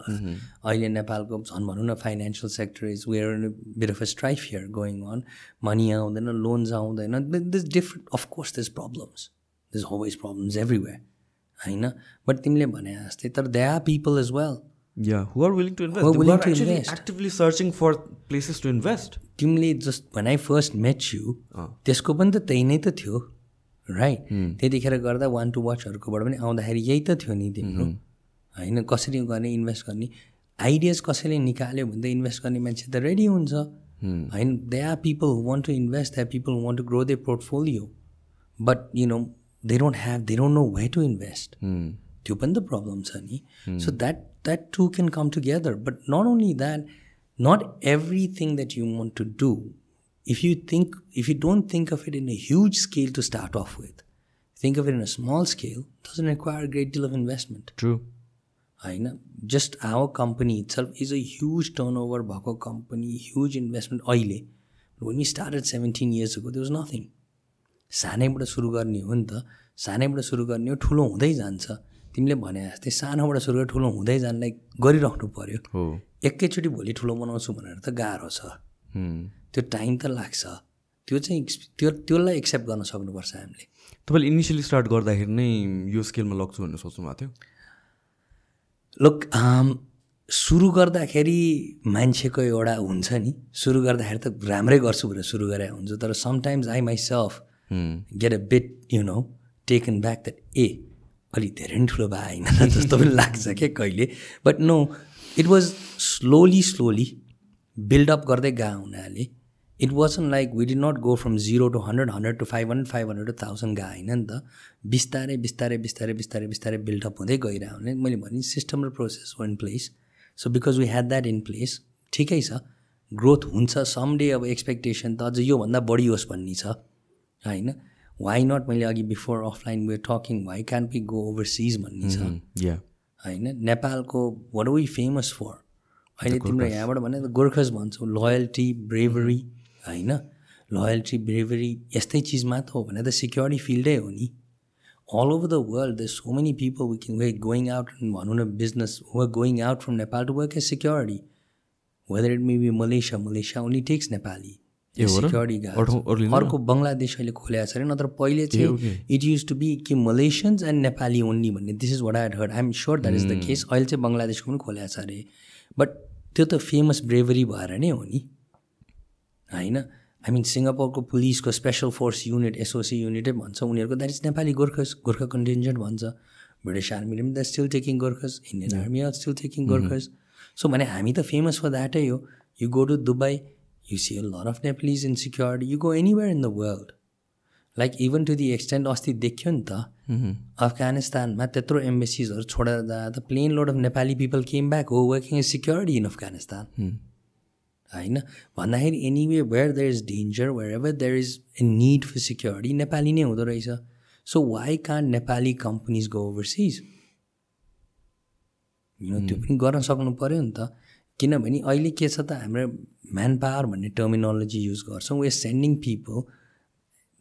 अहिले नेपालको झन् भनौँ न financial sector is where bit of a strife here going on money आउँदैन लोन्स आउँदैन this different of course this problems this always problems everywhere होइन but तिमीले भने जस्तै तर they are people as well yeah who are willing to Who are willing to invest invest. Actively searching for places to invest तिमीले just भन I first met you त्यसको पनि त त्यही नै त थियो राइट त्यतिखेर गर्दा वान टू वाचहरूकोबाट पनि आउँदाखेरि यही त थियो नि तिम्रो। होइन कसरी गर्ने इन्भेस्ट गर्ने? आइडियाज कसैले निकाल्यो भने त इन्भेस्ट गर्ने मान्छे त रेडी हुन्छ। होइन they are people want to invest they are people want to grow their portfolio but you know they don't have they don't know way to invest त्यो पनि त प्रब्लम छ नि। So that that two can come together but not only that not everything that you want to do if you think if you don't think of it in a huge scale to start off with think of it in a small scale doesn't require a great deal of investment. True होइन just our company itself is a huge turnover भएको company huge investment अहिले when you started seventeen इयर्सको त्यो was nothing सानैबाट सुरु गर्ने हो नि त। सानैबाट सुरु गर्ने हो ठुलो हुँदै जान्छ। तिमीले भने जस्तै सानोबाट सुरु गरेर ठुलो हुँदै जानलाई गरिराख्नु पऱ्यो एकैचोटि भोलि ठुलो बनाउँछु भनेर त गाह्रो छ. त्यो टाइम त लाग्छ। त्यो चाहिँ त्यो त्यसलाई एक्सेप्ट गर्न सक्नुपर्छ हामीले। तपाईँले इनिसियली स्टार्ट गर्दाखेरि नै यो स्केलमा लग्छु भन्ने सोच्नु भएको थियो? लुक सुरु गर्दाखेरि मान्छेको एउटा हुन्छ नि सुरु गर्दाखेरि त राम्रै गर्छु भनेर सुरु गरे हुन्छ तर sometimes I myself get a bit you know taken back that ए अलिक धेरै नै ठुलो भए होइन जस्तो पनि लाग्छ क्या कहिले? But no it was slowly slowly build up गर्दै गएको हुनाले it wasn't like we did not go from zero to hundred hundred to five hundred five hundred to thousand गएको होइन नि त? बिस्तारै बिस्तारै बिस्तारै बिस्तारै बिस्तारै बिल्डअप हुँदै गइरहेको हुने मैले भने सिस्टम र process one place so because we had that in place ठिकै छ। ग्रोथ हुन्छ। सम डे अब एक्सपेक्टेसन त अझ योभन्दा बढी होस् भन्ने छ। होइन? वाइ नट मैले अघि before offline we're talking why can we go overseas भन्ने छ। या होइन? नेपालको वाट वी फेमस फर अहिले तिम्रो यहाँबाट भने त गोर्खस भन्छौ। लोयल्टी ब्रेभरी होइन? लोयल्टी ब्रेभरी यस्तै चिज मात्र हो भने त सिक्योरिटी फिल्डै हो नि। All over the world the so many people we can we're going out भनौँ न business were going out from Nepal to work a security whether it may be Malaysia Malaysia only takes Nepali? Security लिँदैन? अर्को बङ्गलादेश अहिले खोलेको छ अरे नत्र पहिले चाहिँ इट युज टु बी कि मलेसियन्स एन्ड नेपाली ओन्ली भन्ने। This is what I heard I am sure that is the case अहिले चाहिँ बङ्गलादेशको पनि खोलेको छ अरे। बट त्यो त फेमस ब्रेभरी भएर नै हो नि। होइन? आई मिन सिङ्गापुरको पुलिसको स्पेसल फोर्स युनिट एसओसी युनिटै भन्छ उनीहरूको। That is Nepali Gorkhas Gorkha contingent भन्छ। ब्रिटिस आर्मीले पनि the still taking Gorkhas Indian army are still taking Gorkhas so भने हामी त फेमस फर द्याटै हो you. Go to Dubai You see a lot of Nepalese in security. You go anywhere in the world. Like even to the extent अस्ति देखियो नि त अफगानिस्तानमा त्यत्रो एम्बेसिजहरू छोडेर जाँदा त plane load of Nepali people came back हो working is security in Afghanistan होइन? भन्दाखेरि anyway where there is danger wherever there is a need for security Nepali नै हुँदो रहेछ। So why can Nepali companies go overseas त्यो पनि गर्न सक्नु पऱ्यो नि त। किनभने अहिले के छ त हाम्रो म्यान पावर भन्ने टर्मिनोलोजी युज गर्छौँ। We're sending people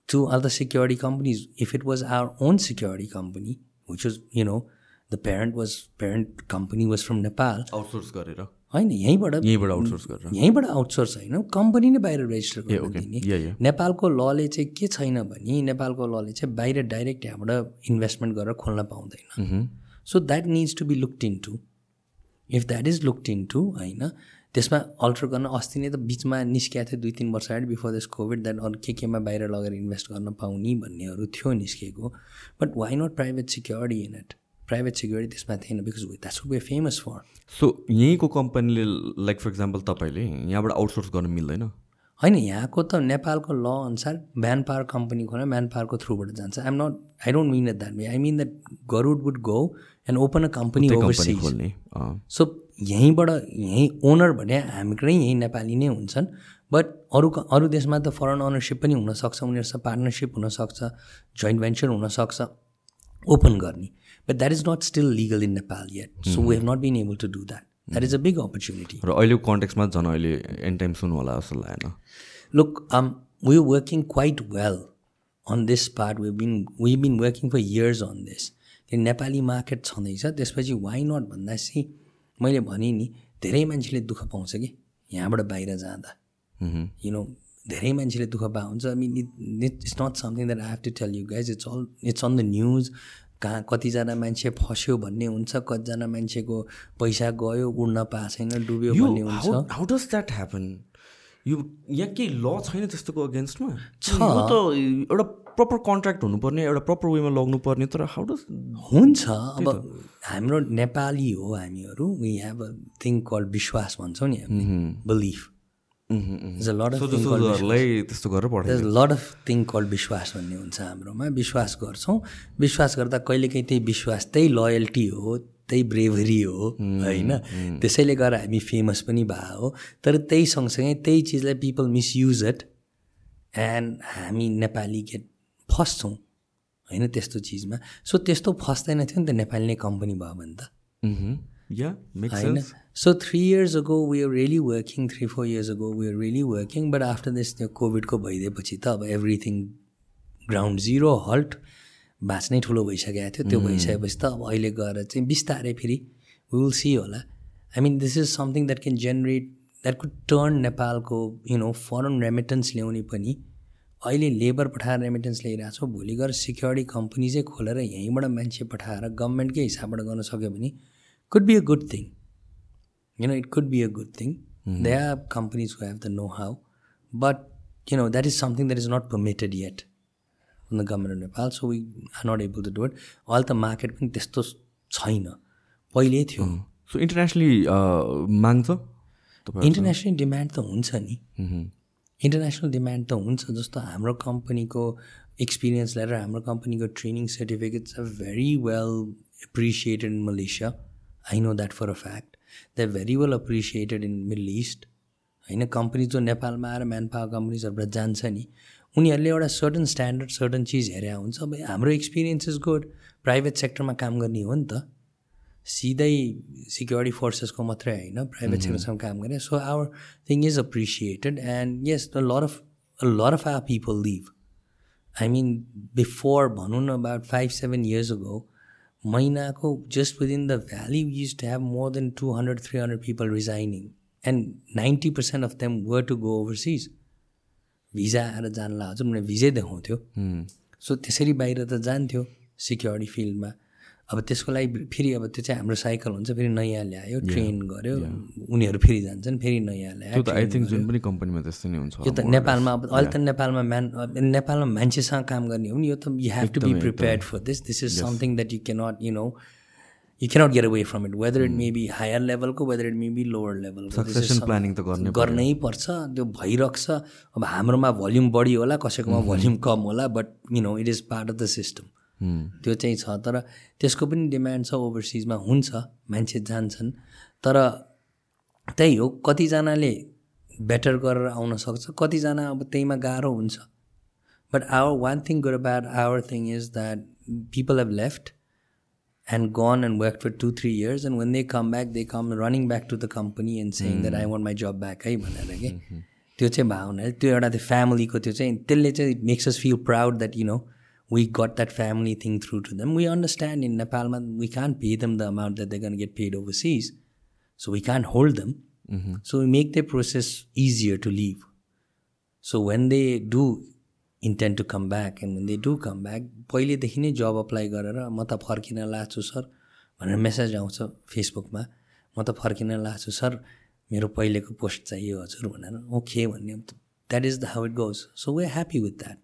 to other security companies if it was our own security company which was you know the parent was parent company was from Nepal outsource गरेर। होइन यहीँबाट यहीँबाट outsource गरेर। यहीँबाट outsource होइन company नै बाहिर रेजिस्टर गरिदिने नेपालको लले चाहिँ के छैन भने नेपालको लले चाहिँ बाहिर डाइरेक्ट यहाँबाट इन्भेस्टमेन्ट गरेर खोल्न पाउँदैन। So that needs to be looked into if that is looked into होइन त्यसमा अल्टर गर्न अस्ति नै त बिचमा निस्किएको थियो दुई तिन वर्ष अगाडि बिफोर दिस कोभिड द्याट अरू के केमा बाहिर लगेर इन्भेस्ट गर्न पाउने भन्नेहरू थियो निस्किएको but why not private security in it private security त्यसमा थिएन because that's be famous for so यहीँको कम्पनीले लाइक फर इक्जाम्पल तपाईँले यहाँबाट आउटसोर्स गर्न मिल्दैन? होइन यहाँको त नेपालको ल अनुसार म्यान पावर कम्पनी खोलेर म्यान पावरको थ्रुबाट जान्छ। I'm not I don't mean that way I mean that Garud would go and open a company overseas so यहीँबाट यहीँ ओनर भने हामीकै यहीँ नेपाली नै हुन्छन्। बट अरू अरू देशमा त फरेन ओनरसिप पनि हुनसक्छ उनीहरूसँग पार्टनरसिप हुनसक्छ जोइन्ट भेन्चर हुनसक्छ ओपन गर्ने। But that is not still legal in Nepal yet so we have not been able to do that that is a big opportunity र अहिलेको कन्टेक्समा झन् अहिले एन टाइम सुन्नु होला जस्तो लागेन। Look um we working quite well on this part we been we been working for years on this Nepali market छँदैछ त्यसपछि वाइ नट भन्दा चाहिँ मैले भने नि धेरै मान्छेले दुःख पाउँछ कि यहाँबाट बाहिर जाँदा। यु नो धेरै मान्छेले दुःख पाउँछ। I mean it it's not something that I have to tell you guys it's all it's on the news कहाँ कतिजना मान्छे फस्यो भन्ने हुन्छ कतिजना मान्छेको पैसा गयो उड्न पाएको छैन डुब्यो भन्ने हुन्छ। हाउ डज द्याट ह्यापन यो यहाँ केही ल छैन त्यस्तोको अगेन्स्टमा छ। त एउटा प्रपर कन्ट्र्याक्ट हुनुपर्ने एउटा प्रपर वेमा लग्नुपर्ने तर हाउ डज हुन्छ। अब हाम्रो नेपाली हो हामीहरू we have a thing call विश्वास भन्छौँ नि हामी। Belief lot of thing call विश्वास भन्ने हुन्छ हाम्रोमा। विश्वास गर्छौँ। विश्वास गर्दा कहिलेकाहीँ त्यही विश्वास त्यही लोयल्टी हो त्यही ब्रेभरी हो होइन? त्यसैले गर्दा हामी फेमस पनि भए हो। तर त्यही सँगसँगै त्यही चिजलाई पिपल मिसयुज इट एन्ड हामी नेपाली गेट फस्छौँ होइन त्यस्तो चिजमा। सो त्यस्तो फस्दैन थियो नि त नेपाली नै कम्पनी भयो भने त होइन? So three years ago we are really working three four years ago we are really working but after this त्यो कोभिडको भइदिएपछि त अब एभ्रिथिङ ग्राउन्ड जिरो हल्ट बाँच्नै ठुलो भइसकेको थियो त्यो भइसकेपछि त अब अहिले गएर चाहिँ बिस्तारै फेरि विल सी होला I mean this is something that can generate that could turn नेपालको यु नो फरेन रेमिटेन्स ल्याउने पनि अहिले लेबर पठाएर रेमिटेन्स ल्याइरहेको छौँ भोलि गएर सिक्योरिटी कम्पनी चाहिँ खोलेर यहीँबाट मान्छे पठाएर गभर्मेन्टकै हिसाबबाट गर्न सक्यो भने could be a good thing you know it could be a good thing they are companies who have the know how but you know that is something that is not permitted yet the government of Nepal so we are not able to do it अहिले त market पनि त्यस्तो छैन पहिल्यै थियो so internationally माग्छ international demand त हुन्छ नि इन्टरनेसनल डिमान्ड त हुन्छ जस्तो हाम्रो कम्पनीको एक्सपिरियन्स लिएर हाम्रो कम्पनीको training certificates are very well appreciated in Malaysia I know that for a fact they are very well appreciated in Middle East होइन कम्पनी जो नेपालमा आएर म्यान पावर कम्पनीजहरूबाट जान्छ नि उनीहरूले एउटा सर्टन स्ट्यान्डर्ड सर्टन चिज हेरेर हुन्छ। अब हाम्रो एक्सपिरियन्स इज गुड प्राइभेट सेक्टरमा काम गर्ने हो नि त। सिधै सिक्योरिटी फोर्सेसको मात्रै होइन। प्राइभेट सेक्टरसँग काम गरे so our thing is appreciated and yes the lot of lot of our people leave I mean before भनौँ न about five seven years ago महिनाको just within the valley used to have more than two hundred three hundred people resigning and ninety percent of them were to go overseas visa आएर जानलाई हजुर मैले भिजै देखाउँथ्यो so त्यसरी बाहिर त जान्थ्यो security फिल्डमा अब त्यसको लागि फेरि अब त्यो चाहिँ हाम्रो साइकल हुन्छ फेरि नयाँ ल्यायो ट्रेन गऱ्यो उनीहरू फेरि जान्छन् फेरि नयाँ ल्यायो आई थिङ्क जुन पनि कम्पनीमा त्यस्तै नै हुन्छ यो त नेपालमा अब अहिले त नेपालमा म्यान नेपालमा मान्छेसँग काम गर्ने हो नि यो त you have to be prepared for this this is something that you can't you know you can't get away from it whether it may be higher लेभलको whether it may be lower लेभलको planning त गर्ने गर्नै पर्छ त्यो भइरहेको छ अब हाम्रोमा भल्युम बढी होला कसैकोमा भल्युम कम होला but you know it is part of the system त्यो चाहिँ छ। तर त्यसको पनि डिमान्ड छ ओभरसिजमा हुन्छ मान्छे जान्छन्। तर त्यही हो कतिजनाले बेटर गरेर आउन सक्छ कतिजना अब त्यहीमा गाह्रो हुन्छ। But our one thing good about our thing is that people have left and gone and worked for two three years and when they come back they come running back to the company and saying that I want my job back है भनेर के। त्यो चाहिँ भावना त्यो एउटा त्यो फ्यामिलीको त्यो चाहिँ त्यसले चाहिँ makes us feel proud that you know we got that family thing through to them we understand in नेपालमा we can pay them the amount that they can get paid overseas so we can hold them so we make the process easier to live so when they do intent to come back and they do come back पहिलेदेखि नै जब apply गरेर म त फर्किन लाग्छु sir भनेर message आउँछ फेसबुकमा म त फर्किन लाग्छु सर मेरो पहिलेको पोस्ट चाहियो हजुर भनेर। ओके भन्ने that is the how it goes so we're happy with that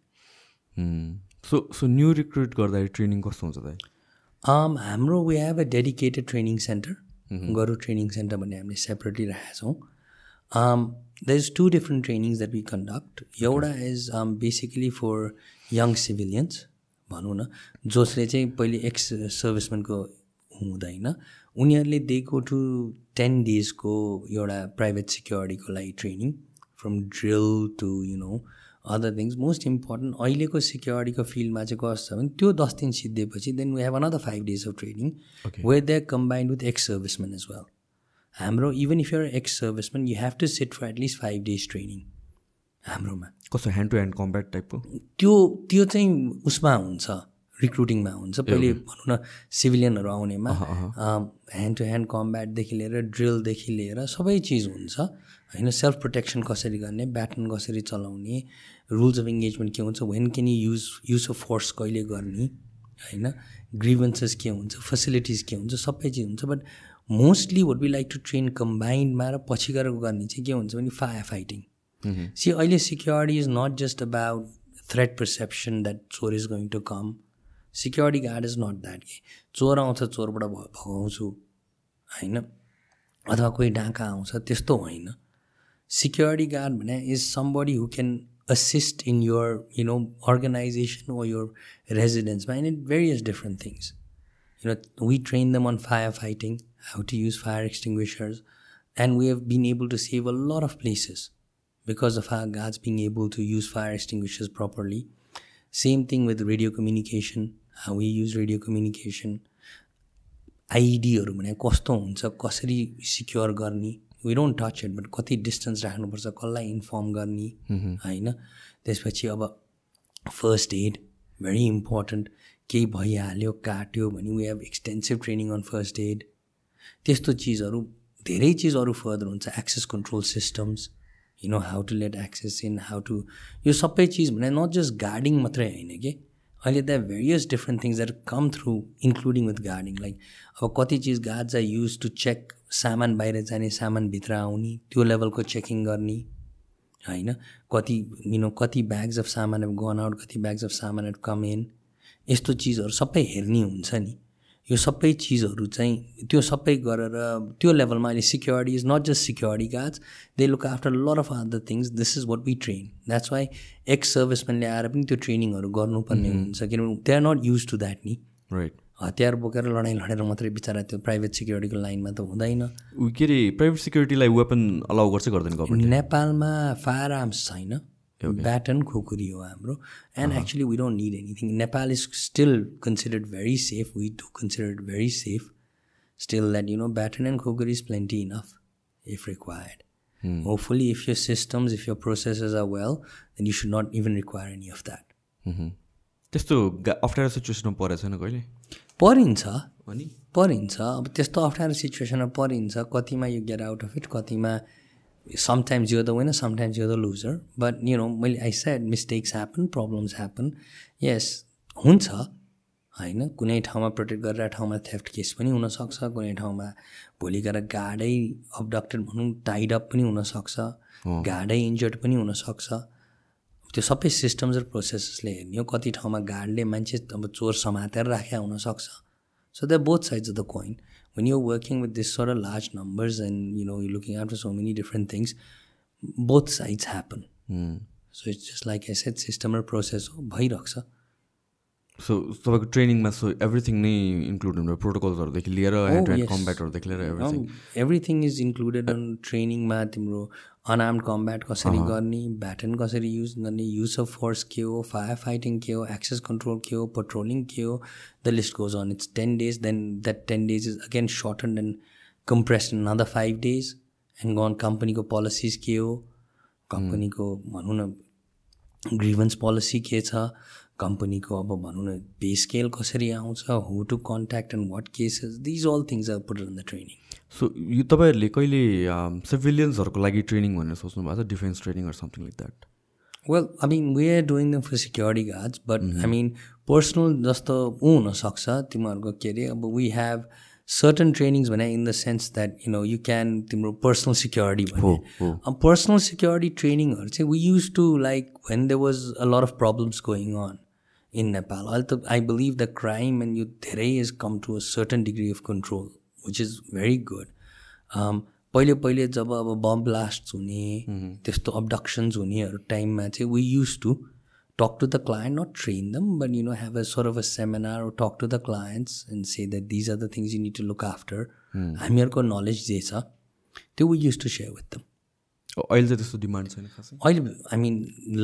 so so new recruit गर्दाखेरि ट्रेनिङ कस्तो हुन्छ त हाम्रो we have a dedicated training centre Garud training centre भन्ने हामीले सेपरेटली राखेका छौँ। There is two different trainings that we conduct. एउटा is basically for young civilians भनौँ न जसले चाहिँ पहिले एक्स सर्भिसम्यानको हुँदैन। उनीहरूले दे गो टु टेन डेजको एउटा प्राइभेट सिक्योरिटीको लागि training from drill to you know other things most important अहिलेको सिक्योरिटीको फिल्डमा चाहिँ कस्तो छ भने त्यो दस दिन सिद्धिएपछि then we have another five days of training where they combined with ex servicemen as well हाम्रो even if your ex servicemen you have to sit for at least five days training हाम्रोमा कस्तो hand to hand combat टाइपको त्यो त्यो चाहिँ उसमा हुन्छ रिक्रुटिङमा हुन्छ पहिले भनौँ न सिभिलियनहरू आउनेमा ह्यान्ड टु ह्यान्ड कम्ब्याटदेखि लिएर ड्रिलदेखि लिएर सबै चिज हुन्छ होइन सेल्फ प्रोटेक्सन कसरी गर्ने ब्याटन कसरी चलाउने रुल्स अफ इङ्गेजमेन्ट के हुन्छ when can you use use of force कहिले गर्ने होइन? ग्रिभेन्सेस के हुन्छ फेसिलिटिज के हुन्छ सबै चिज हुन्छ but mostly would be like to train कम्बाइन्डमा र पछि गएर गर्ने चाहिँ के हुन्छ भने फायर फाइटिङ सी अहिले security is not just about threat perception that चोर is going to come security guard is not that कि चोर आउँछ चोरबाट भगाउँछु होइन? अथवा कोही डाँका आउँछ त्यस्तो होइन। सिक्योरिटी गार्ड भने is somebody who can assist in your you know organization or your residence and it various different things you know we train them on firefighting how to use fire extinguishers and we have been able to save a lot of places because of our guards being able to use fire extinguishers properly same thing with radio communication how we use radio communication आइडीहरू भने कस्तो हुन्छ कसरी secure गर्ने We don't touch it but कति distance राख्नुपर्छ कसलाई inform गर्ने होइन? त्यसपछि अब फर्स्ट एड भेरी इम्पोर्टेन्ट केही भइहाल्यो काट्यो भने we have extensive training on first aid त्यस्तो चिजहरू धेरै चिजहरू फर्दर हुन्छ access control systems you know how to let access in how to यो सबै चिज भने नट जस्ट गार्डिङ मात्रै होइन कि? अहिले the various different things that come through including with guarding like अब कति चिज guards are used to check सामान बाहिर जाने सामान भित्र आउने त्यो लेभलको चेकिङ गर्ने होइन? कति यु नो कति ब्याग्स अफ सामान हेभ गन आउट कति ब्याग्स अफ सामान हेभ कम इन यस्तो चिजहरू सबै हेर्ने हुन्छ नि। यो सबै चिजहरू चाहिँ त्यो सबै गरेर त्यो लेभलमा अहिले security is not just security guards they look after lot of other things this is what we train that's why ex सर्भिसम्यानले आएर पनि त्यो ट्रेनिङहरू गर्नुपर्ने हुन्छ। किनभने they are not used to that नि। राइट हतियार बोकेर लडाइँ लडेर मात्रै बिचरा त्यो प्राइभेट सिक्युरिटीको लाइनमा त हुँदैन। के अरे प्राइभेट सिक्युरिटीलाई वेपन अलाउ गर्छ गर्दैन नेपालमा फायर आर्म्स छैन ब्याटन खुकुरी हो हाम्रो। And actually we don't need anything Nepal is still considered very safe we do considered very safe still that you know baton and khukuri is plenty enough if required hopefully if your systems if your processes are well then you should not even require any of that त्यस्तो अप्ठ्यारो सिचुएसनमा परेको छैन कहिले? परिन्छ। परिन्छ। अब त्यस्तो अप्ठ्यारो सिचुएसनमा परिन्छ। कतिमा यो गेट आउट अफ इट कतिमा sometimes you're the winner, sometimes you're the loser. But you know, I said mistakes happen, problems happen. Yes, हुन्छ। होइन कुनै ठाउँमा प्रोटेक्ट गरेर ठाउँमा थेफ्ट केस पनि हुनसक्छ। कुनै ठाउँमा भोलि गएर गाडै अबडक्टेड भनौँ टाइड अप पनि हुनसक्छ। गाडै इन्जर्ड पनि हुनसक्छ। त्यो सबै सिस्टम्स र प्रोसेसेसले हेर्ने हो कति ठाउँमा गार्डले मान्छे अब चोर समातेर राखेका हुनसक्छ both sides of the coin. When you're working with this sort of large numbers and you know you're looking after so many different things, both sides happen. So it's just like I said, system or process हो भइरहेको छ so तपाईँको ट्रेनिङमा so everything नै include हुन्छ प्रोटोकल्सहरूदेखि लिएर hand hand. कम्ब्याटहरूदेखि लिएर everything everything is included on ट्रेनिङमा तिम्रो अनआर्म कम्ब्याट कसरी गर्ने ब्याटन कसरी युज गर्ने युज अफ फोर्स के हो फायर फाइटिङ के हो एक्सेस कन्ट्रोल के हो पेट्रोलिङ के हो the list goes on it's ten days then that ten days is again shortened and compressed in other five days and gun कम्पनीको पोलिसिज के हो कम्पनीको भनौँ न ग्रिभन्स पोलिसी के छ कम्पनीको अब भनौँ न पे स्केल कसरी आउँछ who to contact and what cases these all things are put in the training so यो तपाईँहरूले कहिले सिभिलियन्सहरूको लागि ट्रेनिङ भनेर सोच्नु भएको छ defence training something like that well I mean we are doing them for security guards but I mean personal जस्तो ऊ हुनसक्छ तिमीहरूको के अरे अब वी हेभ सर्टन ट्रेनिङ्स भने in the sense that you know you can तिम्रो personal security अब पर्सनल सिक्योरिटी ट्रेनिङहरू चाहिँ we use to like when there was a lot of problems going on in Nepal अहिले त I believe the crime and यो धेरै is come to a certain degree of control which is very good पहिले पहिले जब अब bomb blast हुने त्यस्तो अब्डक्सन्स हुनेहरू टाइममा चाहिँ we use to talk to the client, not train them, but you know, have a sort of a seminar or talk to the clients and say that these are the things you need to look after. हामीहरूको knowledge जे छ त्यो we use to share with them अहिले चाहिँ त्यस्तो demand छैन खासै अहिले I mean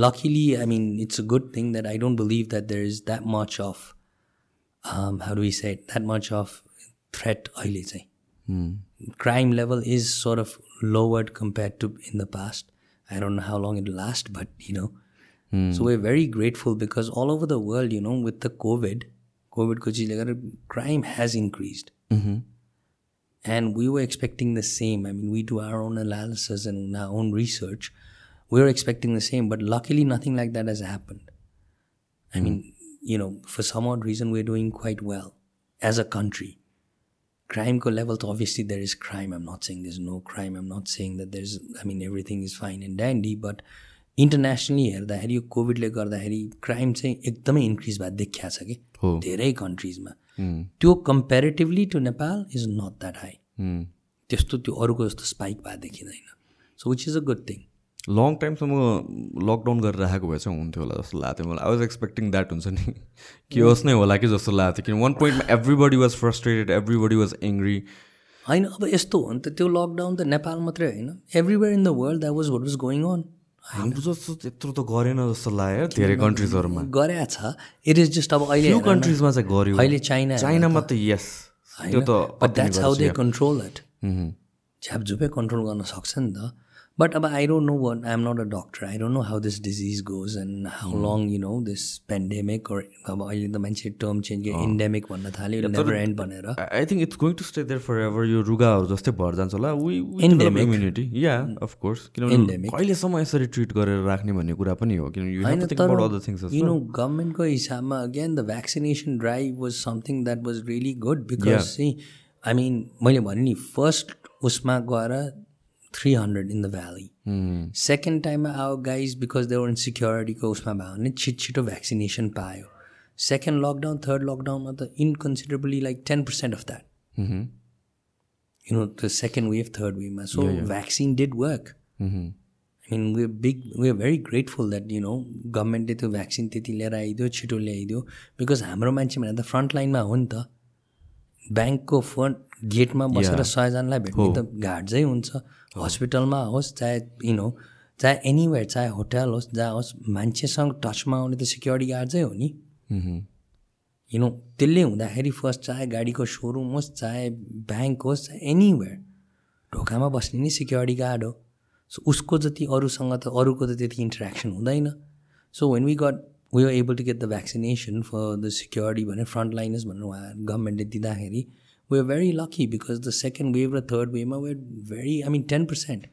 luckily I mean it's a good thing that I don't believe that there is that much of how do set that much of threat अहिले चाहिँ crime level is sort of lowered compared to in the past. I don't know how long it will last, but you know. So we're very grateful because all over the world, you know, with the COVID, COVID को चिजले गर्दा crime has increased. And we were expecting the same. I mean, we do our own analysis and our own research. We were expecting the same, but luckily nothing like that has happened. I mean, you know, for some odd reason, we're doing quite well as a country. Crime ko level, to obviously there is crime. I'm not saying there's no crime. I'm not saying that there's, I mean, everything is fine and dandy, but internationally हेर्दाखेरि यो कोभिडले गर्दाखेरि crime चाहिँ एकदमै increase भएर देखिया छ कि हो। धेरै कन्ट्रिजमा त्यो comparatively to Nepal is not that high त्यस्तो त्यो अरूको जस्तो स्पाइक भए देखिँदैन। So which is a good thing long टाइमसम्म लकडाउन गरेर राखेको भए चाहिँ हुन्थ्यो होला जस्तो लाग्थ्यो मलाई। आई वाज एक्सपेक्टिङ द्याट हुन्छ नि। के होस् नै होला कि जस्तो लाग्थ्यो। किन वान पोइन्टमा everybody was frustrated everybody was angry होइन अब यस्तो हो नि त त्यो लकडाउन त नेपाल मात्रै होइन। Everywhere in the world that was what was going on हाम्रो जस्तो त्यत्रो त गरेन जस्तो लाग्यो। धेरै कन्ट्रिजहरूमा गरे छ। इट इज जस्ट अब अहिले कन्ट्रिजमा चाहिँ गर्यो अहिले चाइना चाइनामा त यस त्यो त that's how they control it झ्यापझुपै control गर्न सक्छ नि त। बट अब I don't know what I am not a doctor I don't know how this disease goes and how long you know this pandemic अब अहिले त मान्छे टर्म चेन्ज इन्डेमिक भन्न थाल्यो नेभर एन्ड भनेर. I think it's going to stay there for ever यो रुगाहरू जस्तै भएर जान्छ होला। वी. इम्युनिटी या अफकोर्स किनभने. कहिलेसम्म यसरी ट्रिट गरेर राख्ने भन्ने कुरा पनि हो। किनभने यु नो गभर्मेन्टको हिसाबमा again the vaccination drive was something that was really good because चाहिँ आई मिन मैले भने नि फर्स्ट उसमा गएर three hundred in the valley second टाइममा आयो गाइज बिकज देवर इन सिक्योरिटीको उसमा भयो भने छिट छिटो भ्याक्सिनेसन पायो सेकेन्ड लकडाउन थर्ड लकडाउनमा त inconsiderably like ten percent of that you know the second wave third wave ma. so vaccine did work. I mean we're big we're very grateful that you know गभर्मेन्टले त्यो vaccine त्यति लिएर आइदियो छिटो ल्याइदियो because हाम्रो मान्छे भने त फ्रन्ट लाइनमा हो नि त ब्याङ्कको फ्रन्ट गेटमा बसेर सयजनालाई भेट्ने त घाट हुन्छ हस्पिटलमा होस् चाहे यु नो चाहे एनिवेयर चाहे होटल होस् जहाँ होस् मान्छेसँग टचमा आउने त सिक्योरिटी गार्डै हो नि। यु नो त्यसले हुँदाखेरि फर्स्ट चाहे गाडीको सोरुम होस् चाहे ब्याङ्क होस् चाहे एनिवेयर ढोकामा बस्ने नि सिक्योरिटी गार्ड हो। सो उसको जति अरूसँग त अरूको त त्यति इन्टरेक्सन हुँदैन। So when we got we are able to get the vaccination for the security भनेर फ्रन्ट लाइनर्स भनेर उहाँ गभर्मेन्टले दिँदाखेरि we are very lucky because the second wave र third वेभमा we very I mean ten percent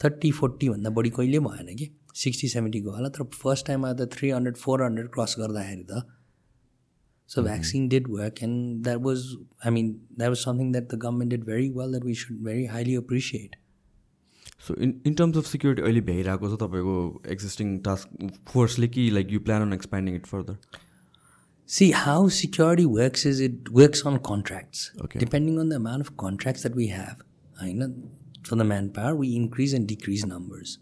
thirty फोर्टीभन्दा बढी कहिले भएन कि सिक्सटी सेभेन्टी गयो होला तर फर्स्ट टाइममा त three hundred four hundred cross गर्दाखेरि त So vaccine did work, and that was, I mean, that was something that the government did very well that we should very highly appreciate. So in in terms of security अहिले भइरहेको छ तपाईँको existing task फोर्सले कि like you plan on expanding it further See, how security works is it works on contracts. Okay. Depending on the amount of contracts that we have, I know for the manpower, we increase and decrease numbers.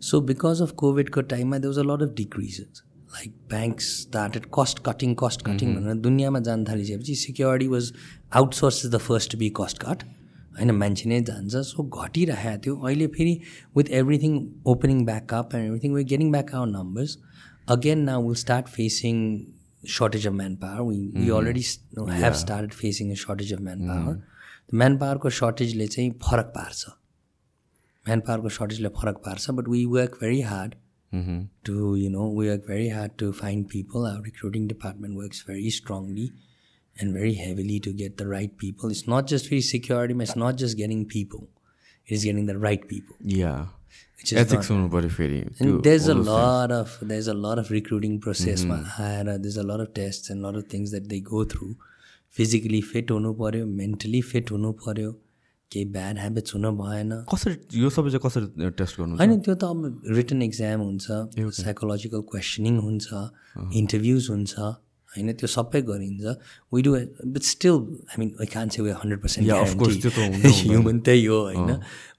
So because of COVID ko time, there was a lot of decreases. Like banks started cost cutting, cost cutting. भनेर दुनियाँमा जान थालिसकेपछि security was outsource is the first to be cost cut होइन मान्छे नै जान्छ so घटिरहेको थियो अहिले फेरि with everything opening back up and everything way getting back our numbers again now will start facing shortage of manpower. We, we already s- have started facing a shortage of manpower. The manpowerको सर्टेजले चाहिँ फरक पार्छ म्यानपावरको सर्टेजले फरक पार्छ but we work very hard to you know we work very hard to find people our recruiting department works very strongly and very heavily to get the right people it's not just फेरि सिक्योरिटीमा it's not just getting people it is getting the right people yeah Which is ethics हुनु पऱ्यो फेरि त्यो And there's a lot of there's a lot of recruiting process मा आएर there's a lot of tests and a lot of things that they go through. Physically fit हुनु पऱ्यो mentally fit हुनु पऱ्यो केही ब्याड ह्याबिट्स हुन भएन कसरी यो सबै चाहिँ कसरी टेस्ट गर्नु होइन त्यो त अब रिटर्न इक्जाम हुन्छ साइकोलोजिकल क्वेसनिङ हुन्छ इन्टरभ्युज हुन्छ होइन त्यो सबै गरिन्छ। We do but still I mean I can't say we hundred percent human त्यही हो होइन।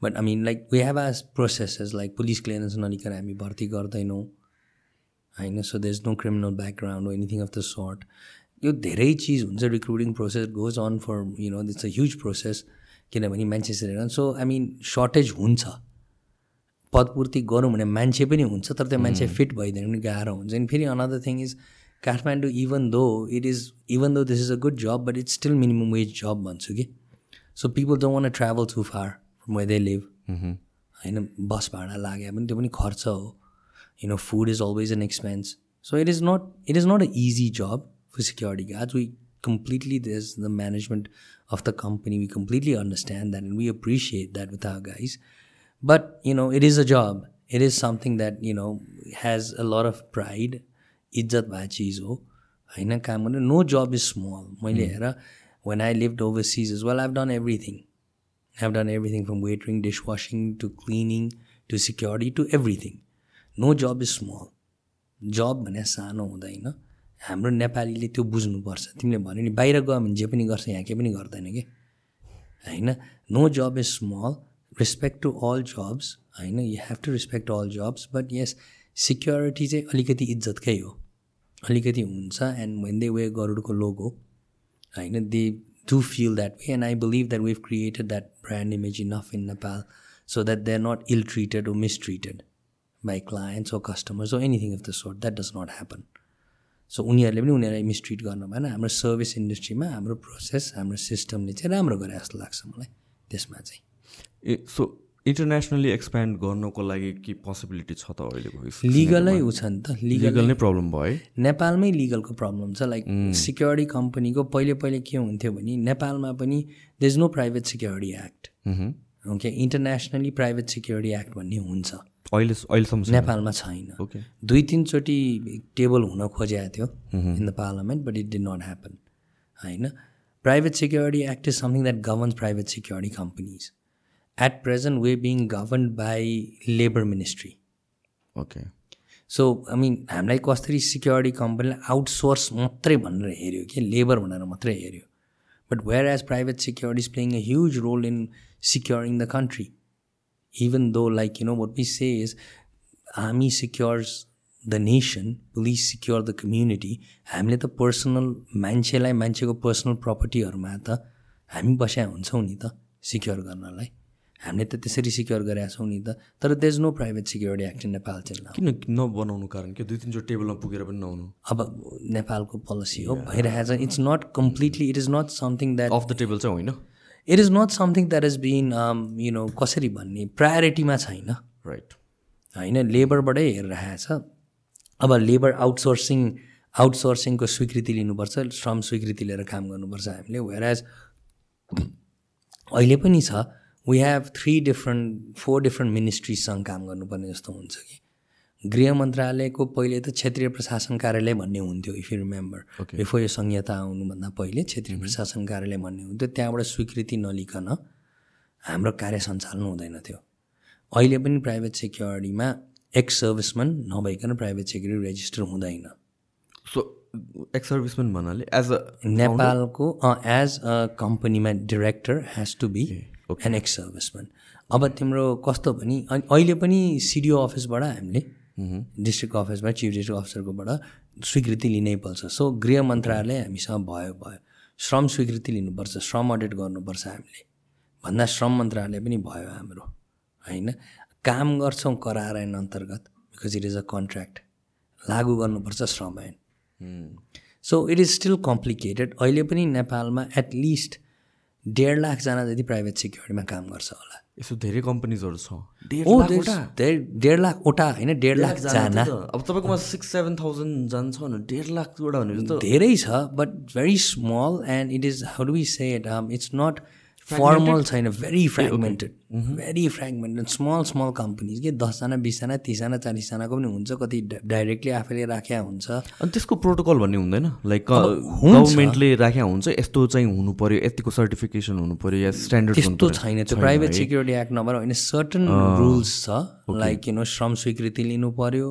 But I mean like we have as processes like police clearance नलिकन हामी भर्ती गर्दैनौँ होइन। So there is no criminal background anything of the sort यो धेरै चिज हुन्छ recruiting process goes on for you know it's a huge process किनभने मान्छे सो आई मिन सर्टेज हुन्छ। पदपूर्ति गरौँ भने मान्छे पनि हुन्छ तर त्यो मान्छे फिट भइदिनु पनि गाह्रो हुन्छ। अनि फेरि another thing is Kathmandu even though it is even though this is a good job but it's still minimum wage job भन्छु कि so people don't want travel too far from where they live होइन बस भाडा लाग्यो भने त्यो पनि खर्च हो you know food is always an expense so it is not it is not an easy job for security guards we completely there's the management of the company we completely understand that and we appreciate that with our guys but you know it is a job it is something that you know has a lot of pride इज्जत भए चिज हो होइन? काम गर्ने no job is small मैले हेर when I lived overseas is well I've done everything have done everything from waitering, dishwashing to cleaning to security to everything. No job is small. Job भने सानो हुँदैन। हाम्रो नेपालीले त्यो बुझ्नुपर्छ। तिमीले भन्यो नि बाहिर गयो भने जे पनि गर्छ यहाँ केही पनि गर्दैन कि? होइन? No job is small respect to all jobs होइन? You have to respect all jobs but yes security चाहिँ अलिकति इज्जतकै हो। अलिकति हुन्छ एन्ड वेन दे वे गरुडको लोगो होइन they do feel that way and I believe that we've created that brand image enough in Nepal so that they are not ill treated or mistreated by clients or customers or anything of the sort. That does not happen. सो उनीहरूले पनि उनीहरूलाई मिसट्रिट गर्नु भएन। हाम्रो service इन्डस्ट्रीमा हाम्रो process हाम्रो सिस्टमले चाहिँ राम्रो गरे जस्तो लाग्छ मलाई त्यसमा चाहिँ। ए सो इन्टरनेसनली एक्सप्यान्ड गर्नको लागि के पोसिबिलिटी छ त अहिलेको लिगलै ऊ छ नि त। लिगल नै प्रब्लम भयो नेपालमै लिगलको प्रब्लम छ। लाइक सिक्योरिटी कम्पनीको पहिले पहिले के हुन्थ्यो भने नेपालमा पनि they is no private security act. Okay internationally private security act भन्ने हुन्छ। अहिले अहिलेसम्म। नेपालमा छैन। ओके दुई तिनचोटि टेबल हुन खोजेको थियो in the parliament but it did not happen होइन? Private security act is something that governs private security companies at present we being govern by labour ministry okay so I mean हामीलाई कसरी security कम्पनीले outsource मात्रै भनेर हेऱ्यो कि labour भनेर मात्रै हेऱ्यो but where as private security is playing a huge role in securing the country even though like you know what we say is हामी secures the nation police secure the community हामीले त personal मान्छेलाई मान्छेको personal प्रपर्टीहरूमा त हामी बस्या हुन्छौँ नि त सिक्योर गर्नलाई हामीले त त्यसरी सिक्योर गरेका छौँ नि त तर there's no private security act in Nepal चाहिँ. किन नबनाउनु कारण? के दुई तिनचोटि टेबलमा पुगेर पनि नहुनु? अब नेपालको पोलिसी हो भइरहेको छ। It's not completely it is not something that of the table चाहिँ होइन? It is not something that is been you know कसरी भन्ने प्रायोरिटीमा छैन। राइट होइन लेबरबाटै हेरिरहेको छ। अब लेबर आउटसोर्सिङ आउटसोर्सिङको स्वीकृति लिनुपर्छ श्रम स्वीकृति लिएर काम गर्नुपर्छ हामीले। वेयर एज अहिले पनि छ। We have three different four different मिनिस्ट्रीसँग काम गर्नुपर्ने जस्तो हुन्छ कि। गृह मन्त्रालयको पहिले त क्षेत्रीय प्रशासन कार्यालय भन्ने हुन्थ्यो इफ यु रिमेम्बर. बिफोर यो संहिता आउनुभन्दा पहिले क्षेत्रीय प्रशासन कार्यालय भन्ने हुन्थ्यो। त्यहाँबाट स्वीकृति नलिकन हाम्रो कार्य सञ्चालन हुँदैन थियो। अहिले पनि प्राइभेट सेक्युरिटीमा एक्स सर्भिसम्यान नभइकन प्राइभेट सेक्युरिटी रेजिस्टर हुँदैन। सो एक्स सर्भिसमेन भन्नाले एज अ नेपालको एज अ कम्पनीमा director has to be an ex serviceman अब तिम्रो कस्तो भने अनि अहिले पनि सिडिओ अफिसबाट हामीले डिस्ट्रिक्ट अफिसबाट चिफ डिस्ट्रिक्ट अफिसरकोबाट स्वीकृति लिनै पर्छ। सो गृह मन्त्रालय हामीसँग भयो भयो। श्रम स्वीकृति लिनुपर्छ श्रम अडिट गर्नुपर्छ हामीले। भन्दा श्रम मन्त्रालय पनि भयो हाम्रो होइन? काम गर्छौँ करार ऐन अन्तर्गत because it is a contract लागु गर्नुपर्छ श्रम ऐन so it is still complicated अहिले पनि नेपालमा एटलिस्ट डेढ लाखजना जति प्राइभेट सिक्योरिटीमा काम गर्छ होला। यसो धेरै कम्पनीजहरू छ। डेढ लाखवटा होइन? डेढ लाखजना अब तपाईँकोमा सिक्स सेभेन थाउजन्ड जान्छ भने डेढ लाखवटा भनेपछि त धेरै छ but very small and it is how do say it it's not formal छैन very fragmented very fragmented small small companies के दसजना बिसजना तिसजना चालिसजनाको पनि हुन्छ कति डाइरेक्टली आफैले राख्या हुन्छ। अनि त्यसको प्रोटोकल भन्ने हुँदैन? लाइक गभर्मेन्टले राख्या हुन्छ यस्तो चाहिँ हुनु पऱ्यो यतिको सर्टिफिकेसन हुनु पऱ्यो या स्ट्यान्डर्ड त्यस्तो छैन त्यो प्राइभेट सिक्युरिटी एक्ट नभएर होइन सर्टन रुल्स छ लाइक यु नो श्रम स्वीकृति लिनु पऱ्यो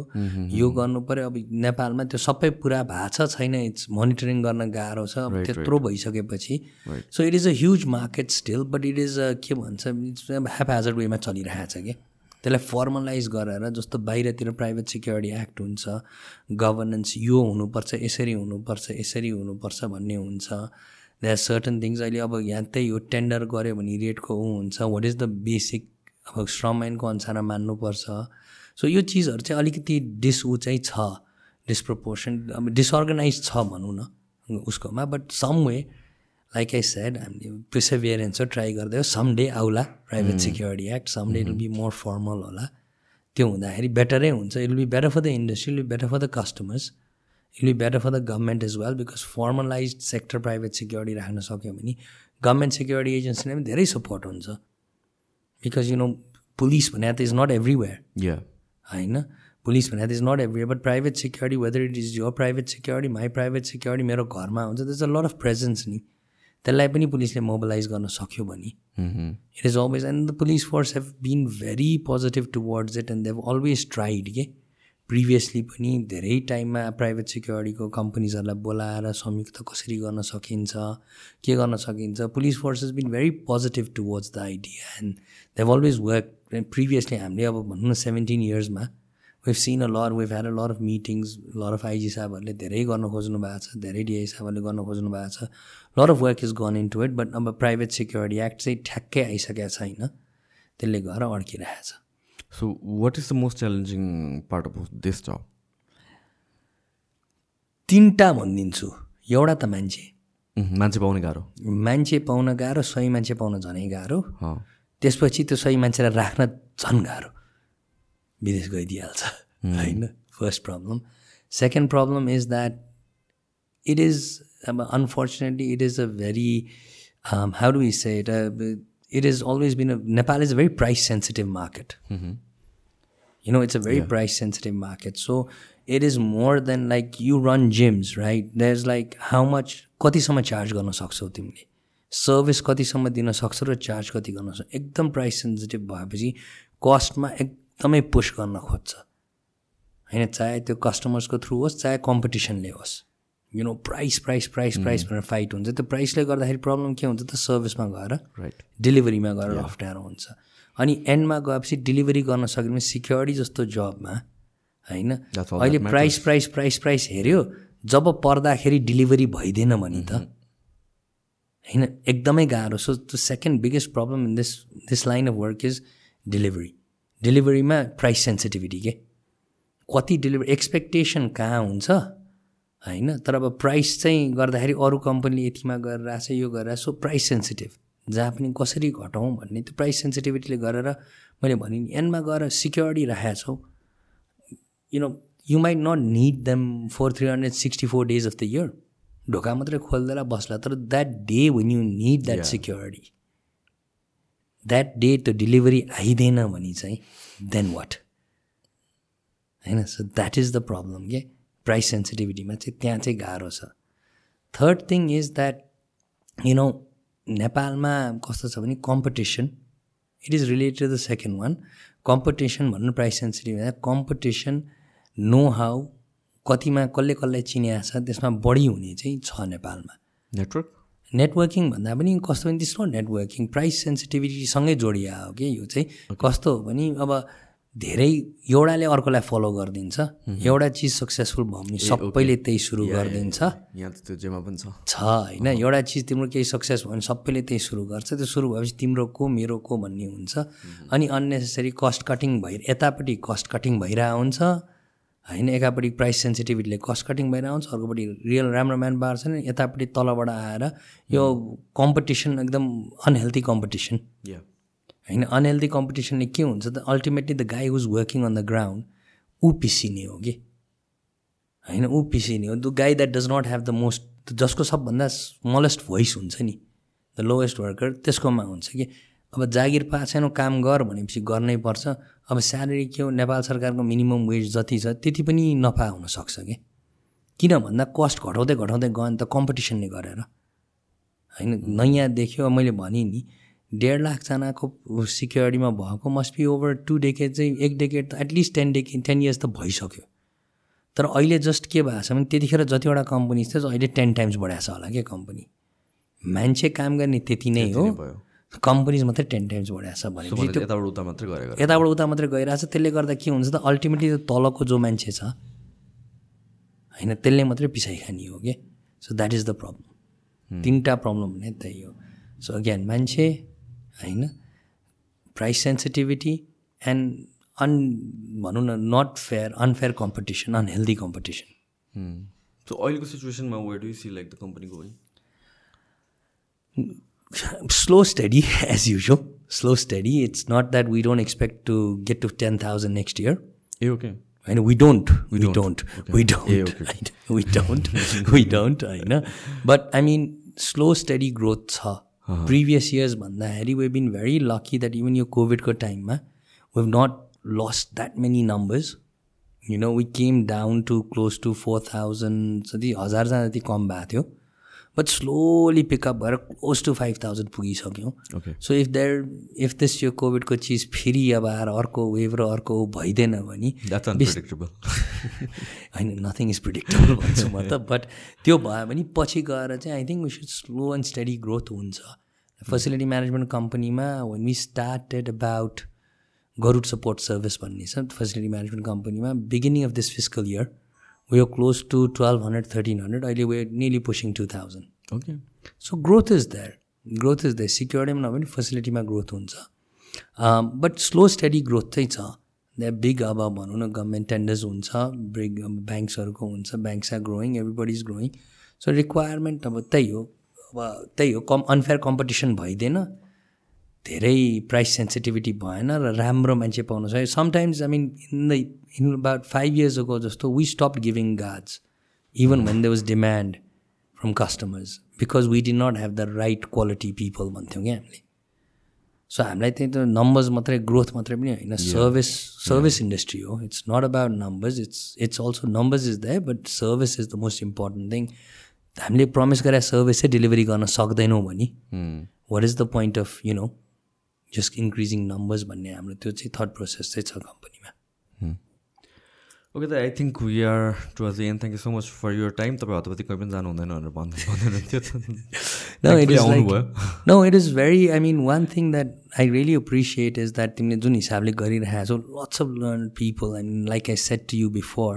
यो गर्नु पऱ्यो अब नेपालमा त्यो सबै पुरा भएको छ छैन इट्स मोनिटरिङ गर्न गाह्रो छ अब त्यत्रो भइसकेपछि। So it is a huge market still but it is के भन्छ इट्स ह्याप वेमा चलिरहेको छ कि? त्यसलाई फर्मलाइज गरेर जस्तो बाहिरतिर प्राइभेट सिक्योरिटी एक्ट हुन्छ गभर्नेन्स यो हुनुपर्छ यसरी हुनुपर्छ यसरी हुनुपर्छ भन्ने हुन्छ। दे आर सर्टन थिङ्स अहिले अब यहाँ त्यही हो टेन्डर गऱ्यो भने रेटको ऊ हुन्छ। वाट इज द बेसिक अब श्रम ऐनको अनुसारमा मान्नुपर्छ। सो यो चिजहरू चाहिँ अलिकति डिस ऊ चाहिँ छ। डिसप्रपोर्सन अब डिसअर्गनाइज छ भनौँ न उसकोमा but some way like I said हामीले प्रिसेभियरेन्स ट्राई गर्दै हो। सम डे आउला private security act some day it will be more formal होला। त्यो हुँदाखेरि बेटरै हुन्छ। It be better for the industry will be better for the customers it be better for the government is well because formalise sector private security राख्न सक्यो भने government security एजेन्सीले पनि धेरै सपोर्ट हुन्छ। बिकज यु नो पुलिस भने त is not everywhere होइन? Police भने त is not every but private security whether it is यो private security my private security मेरो घरमा हुन्छ त्यस अ लट अफ प्रेजेन्स नि। त्यसलाई पनि पुलिसले मोबिलाइज गर्न सक्यो भने it is always and the police force have been very positive towards it and they've always tried के प्रिभियसली पनि धेरै टाइममा प्राइभेट सिक्योरिटीको कम्पनीजहरूलाई बोलाएर संयुक्त कसरी गर्न सकिन्छ के गर्न सकिन्छ police force has been very positive towards the idea and they've always work previously हामीले अब भनौँ न seventeen इयर्समा we've seen a lot we've had a lot of meetings lot of IG साहबहरूले धेरै गर्न खोज्नु भएको छ धेरै डिआई साहबहरूले गर्न खोज्नु भएको छ। Lot of work is gone into to it but private security act चाहिँ ठ्याक्कै आइसकेको छैन त्यसले गएर अड्किरहेको छ so what is the most challenging part of this जब तिनवटा भनिदिन्छु एउटा त मान्छे मान्छे पाउने गाह्रो मान्छे पाउन गाह्रो सही मान्छे पाउन झनै गाह्रो त्यसपछि त्यो सही मान्छेलाई राख्न झन् गाह्रो विदेश गइदिइहाल्छ होइन first problem second problem is that it is अब unfortunately it is a very how do say it it has always been a Nepal is a very price sensitive market. You know, it's a very price sensitive market. So it is more than like you run gyms, right? There's like how much कतिसम्म charge गर्न सक्छौ तिमीले service कतिसम्म दिन सक्छौ र charge कति गर्न सक्छौ एकदम प्राइस सेन्सिटिभ भएपछि कस्टमा एक एकदमै पुस गर्न खोज्छ होइन चाहे त्यो कस्टमर्सको थ्रु होस् चाहे कम्पिटिसनले होस् you know price price price price भनेर फाइट हुन्छ। त्यो प्राइसले गर्दाखेरि प्रब्लम के हुन्छ त? सर्भिसमा गएर राइट डेलिभरीमा गएर अप्ठ्यारो हुन्छ। अनि एन्डमा गएपछि डेलिभरी गर्न सक्यो भने सिक्योरिटी जस्तो जबमा होइन? अहिले प्राइस प्राइस प्राइस प्राइस हेऱ्यो जब पर्दाखेरि डेलिभरी भइदिएन भने त होइन? एकदमै गाह्रो। So the second biggest problem in this this line of work is delivery डेलिभरीमा price sensitivity के? कति डेलिभरी एक्सपेक्टेसन कहाँ हुन्छ? होइन? तर अब प्राइस चाहिँ गर्दाखेरि अरू कम्पनीले यतिमा गरेर छ यो गरेर सो प्राइस सेन्सिटिभ जहाँ पनि कसरी घटाउँ भन्ने त्यो प्राइस सेन्सिटिभिटीले गरेर मैले भने एनमा गएर सिक्योरिटी राखेको छौ। You know you might not need them for three hundred sixty four days of the year ढोका मात्रै खोलिदिएर बस्ला। तर that day when you need that security that day त्यो डेलिभरी आइदिएन भने चाहिँ देन वाट होइन? So that is the problem के प्राइस सेन्सिटिभिटीमा चाहिँ त्यहाँ चाहिँ गाह्रो छ। Third thing is that you know नेपालमा कस्तो छ भने competition it is related the second one competition भन्नु price sensitive competition know how कतिमा कसले कसलाई चिनिया छ त्यसमा बढी हुने चाहिँ छ नेपालमा। नेटवर्क नेटवर्किङ भन्दा पनि कस्तो भने त्यस्तो नेटवर्किङ प्राइस सेन्सिटिभिटीसँगै जोडिया हो कि यो चाहिँ। कस्तो हो भने अब धेरै एउटाले अर्कोलाई फलो गरिदिन्छ। एउटा चिज सक्सेसफुल भयो भने सबैले त्यही सुरु गरिदिन्छ। यहाँ त त्यो जेमा पनि छ। छ होइन। एउटा चिज तिम्रो केही सक्सेस भयो भने सबैले त्यही सुरु गर्छ। त्यो सुरु भएपछि तिम्रो को मेरो को भन्ने हुन्छ। अनि अन्नेसेसरी कस्ट कटिङ भइ यतापट्टि कस्ट कटिङ भइरहेको हुन्छ। होइन एकापट्टि प्राइस सेन्सिटिभिटीले कस्ट कटिङ भइरहेको हुन्छ। अर्कोपट्टि रियल राम्रो म्यान पावर छ नि यतापट्टि तलबाट आएर यो कम्पिटिसन एकदम अनहेल्दी कम्पिटिसन होइन अनहेल्दी कम्पिटिसनले के हुन्छ त ultimately the guy was working on the ground ऊ पिसिने हो कि? होइन ऊ पिसिने हो। The guy that does not have the most जसको सबभन्दा स्मलेस्ट भोइस हुन्छ नि द लोएस्ट वर्कर त्यसकोमा हुन्छ कि? अब जागिर पाएको छैन काम गर भनेपछि गर्नै पर्छ। अब स्यालेरी के हो? नेपाल सरकारको मिनिमम वेज जति छ त्यति पनि नफा हुनसक्छ कि? किन भन्दा कस्ट घटाउँदै घटाउँदै गयो भने त कम्पिटिसनले गरेर। होइन नयाँ देख्यो मैले भनेँ नि डेढ लाखजनाको सिक्योरिटीमा भएको must be over two decade चाहिँ एक डेकेड त at least ten decade ten years त भइसक्यो। तर अहिले जस्ट के भएको छ भने त्यतिखेर जतिवटा कम्पनी थियो अहिले टेन टाइम्स बढाएको छ होला क्या कम्पनी मान्छे काम गर्ने त्यति नै हो। कम्पनीज मात्रै टेन टाइम्स बढाएको छ भनेपछि भने यताबाट उता मात्रै गरेको यताबाट उता मात्रै गइरहेछ। त्यसले गर्दा के हुन्छ त अल्टिमेटली त्यो तलको जो मान्छे छ होइन त्यसले मात्रै पिसाइ खाने हो कि so that is the problem तिनवटा प्रब्लम भने त्यही हो। सो अगेन मान्छे होइन प्राइस सेन्सिटिभिटी एन्ड अन भनौँ न not fair unfair competition unhealthy competition so अहिलेको सिचुएसनमा where do see like the company going slow steady as usual slow steady it's not that we don't expect to get to 10000 next year ए okay होइन we don't we don't. don't Okay. we Yeah, don't okay. right? we don't we don't होइन but i mean slow steady growth छ previous years भन्दाखेरि we've been very lucky that even यो कोभिडको टाइममा we've not lost that many numbers you know we came down to close to 4000 जति हजारजना जति कम भएको थियो बट स्लोली पिकअप भएर close to five thousand पुगिसक्यौँ। So if there if this यो कोभिडको चिज फेरि अब आएर अर्को वेभ र अर्को भइदिएन भने होइन नथिङ इज प्रिडिक्टेबल भन्छु म त बट त्यो भयो भने पछि गएर चाहिँ I think should slow and steady growth हुन्छ। फेसिलिटी म्यानेजमेन्ट कम्पनीमा when we started about Garuda support service भन्ने छ फेसिलिटी म्यानेजमेन्ट कम्पनीमा beginning of this physical year we are close to twelve hundred thirteen hundred अहिले we nearly pushing to thousand okay so growth is there growth is there सिक्योरिटीमा नभए पनि फेसिलिटीमा growth हुन्छ but slow steady growth चाहिँ छ द्या big अब भनौँ न गभर्मेन्ट टेन्डर्स हुन्छ बिग ब्याङ्क्सहरूको हुन्छ banks are growing everybody is growing so requirement अब त्यही हो अब त्यही हो कम अनफेयर कम्पिटिसन भइदिएन धेरै प्राइस सेन्सिटिभिटी भएन र राम्रो मान्छे पाउन सक्यो। Sometimes I mean in the in about five years अगो जस्तो we stop giving guards even when they was demand from customers because we did not have the right quality people भन्थ्यौँ क्या हामीले. सो हामीलाई त्यही त नम्बर्स मात्रै growth मात्रै पनि होइन सर्भिस सर्भिस इन्डस्ट्री हो. It's not about numbers it's it's also numbers is that but service is the most important thing हामीले प्रमिस गरेर सर्भिसै डेलिभरी गर्न सक्दैनौँ भने what is the point of you know just increasing numbers भन्ने हाम्रो त्यो चाहिँ थर्ड प्रोसेस चाहिँ छ कम्पनीमा ओके त I think we are to the end thank you so much for your time तपाईँ हतपति कोही पनि जानु हुँदैन भनेर भन्दै भन्दैन थियो No, it is like, आउनुभयो no, it is very, I mean, one thing that I really appreciate is that तिमीले जुन हिसाबले गरिरहेको छौ lots of learned people and like I said to you before,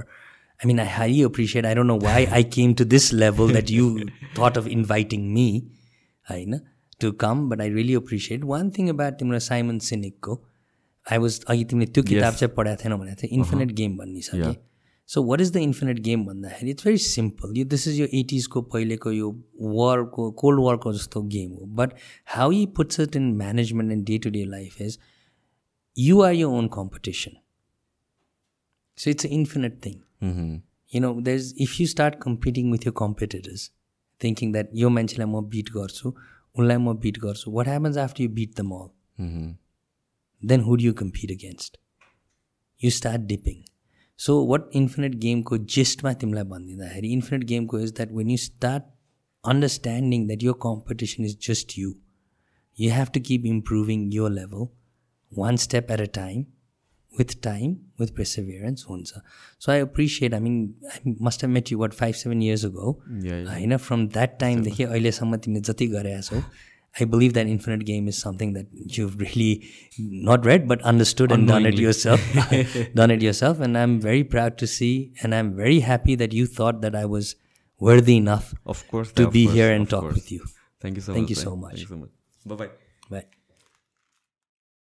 I mean, I highly appreciate, I don't know why I came to this level that you thought of inviting me, होइन to come, but I really appreciate. One thing about तिम्रो Simon सिनिकको I was अघि तिमीले त्यो किताब चाहिँ पढाएको थिएन भनेको थियो इन्फिनिट गेम भन्ने छ कि? So what is the infinite game भन्दाखेरि इट्स भेरी सिम्पल यो दिस इज यो एटिजको पहिलेको यो वारको कोल्ड वारको जस्तो गेम हो. But how he puts it in management and day to day life is you are your own competition so it's a infinite thing you know there's if you start competing with your competitors thinking that यो मान्छेलाई म beat गर्छु उनलाई म beat गर्छु what happens after you beat them all then who do you compete against? You start dipping. So what infinite game को जिस्टमा तिमीलाई भनिदिँदाखेरि इन्फिनिट गेमको is that when you start understanding that यो competition is just you you have to keep improving यो level one step at a time with time with perseverance हुन्छ so i appreciate i mean i must have met you what five seven years ago Yeah, yeah. होइन from that timeदेखि अहिलेसम्म तिमीले जति गरेका छौ I believe that Infinite Game is something that you've really not read but understood and done it yourself. done it yourself. And I'm very proud to see and I'm very happy that you thought that I was worthy enough Of course. to of be course, here and talk course. with you. Thank you so Thank much. you so much. Thank you so much. Bye bye. Bye.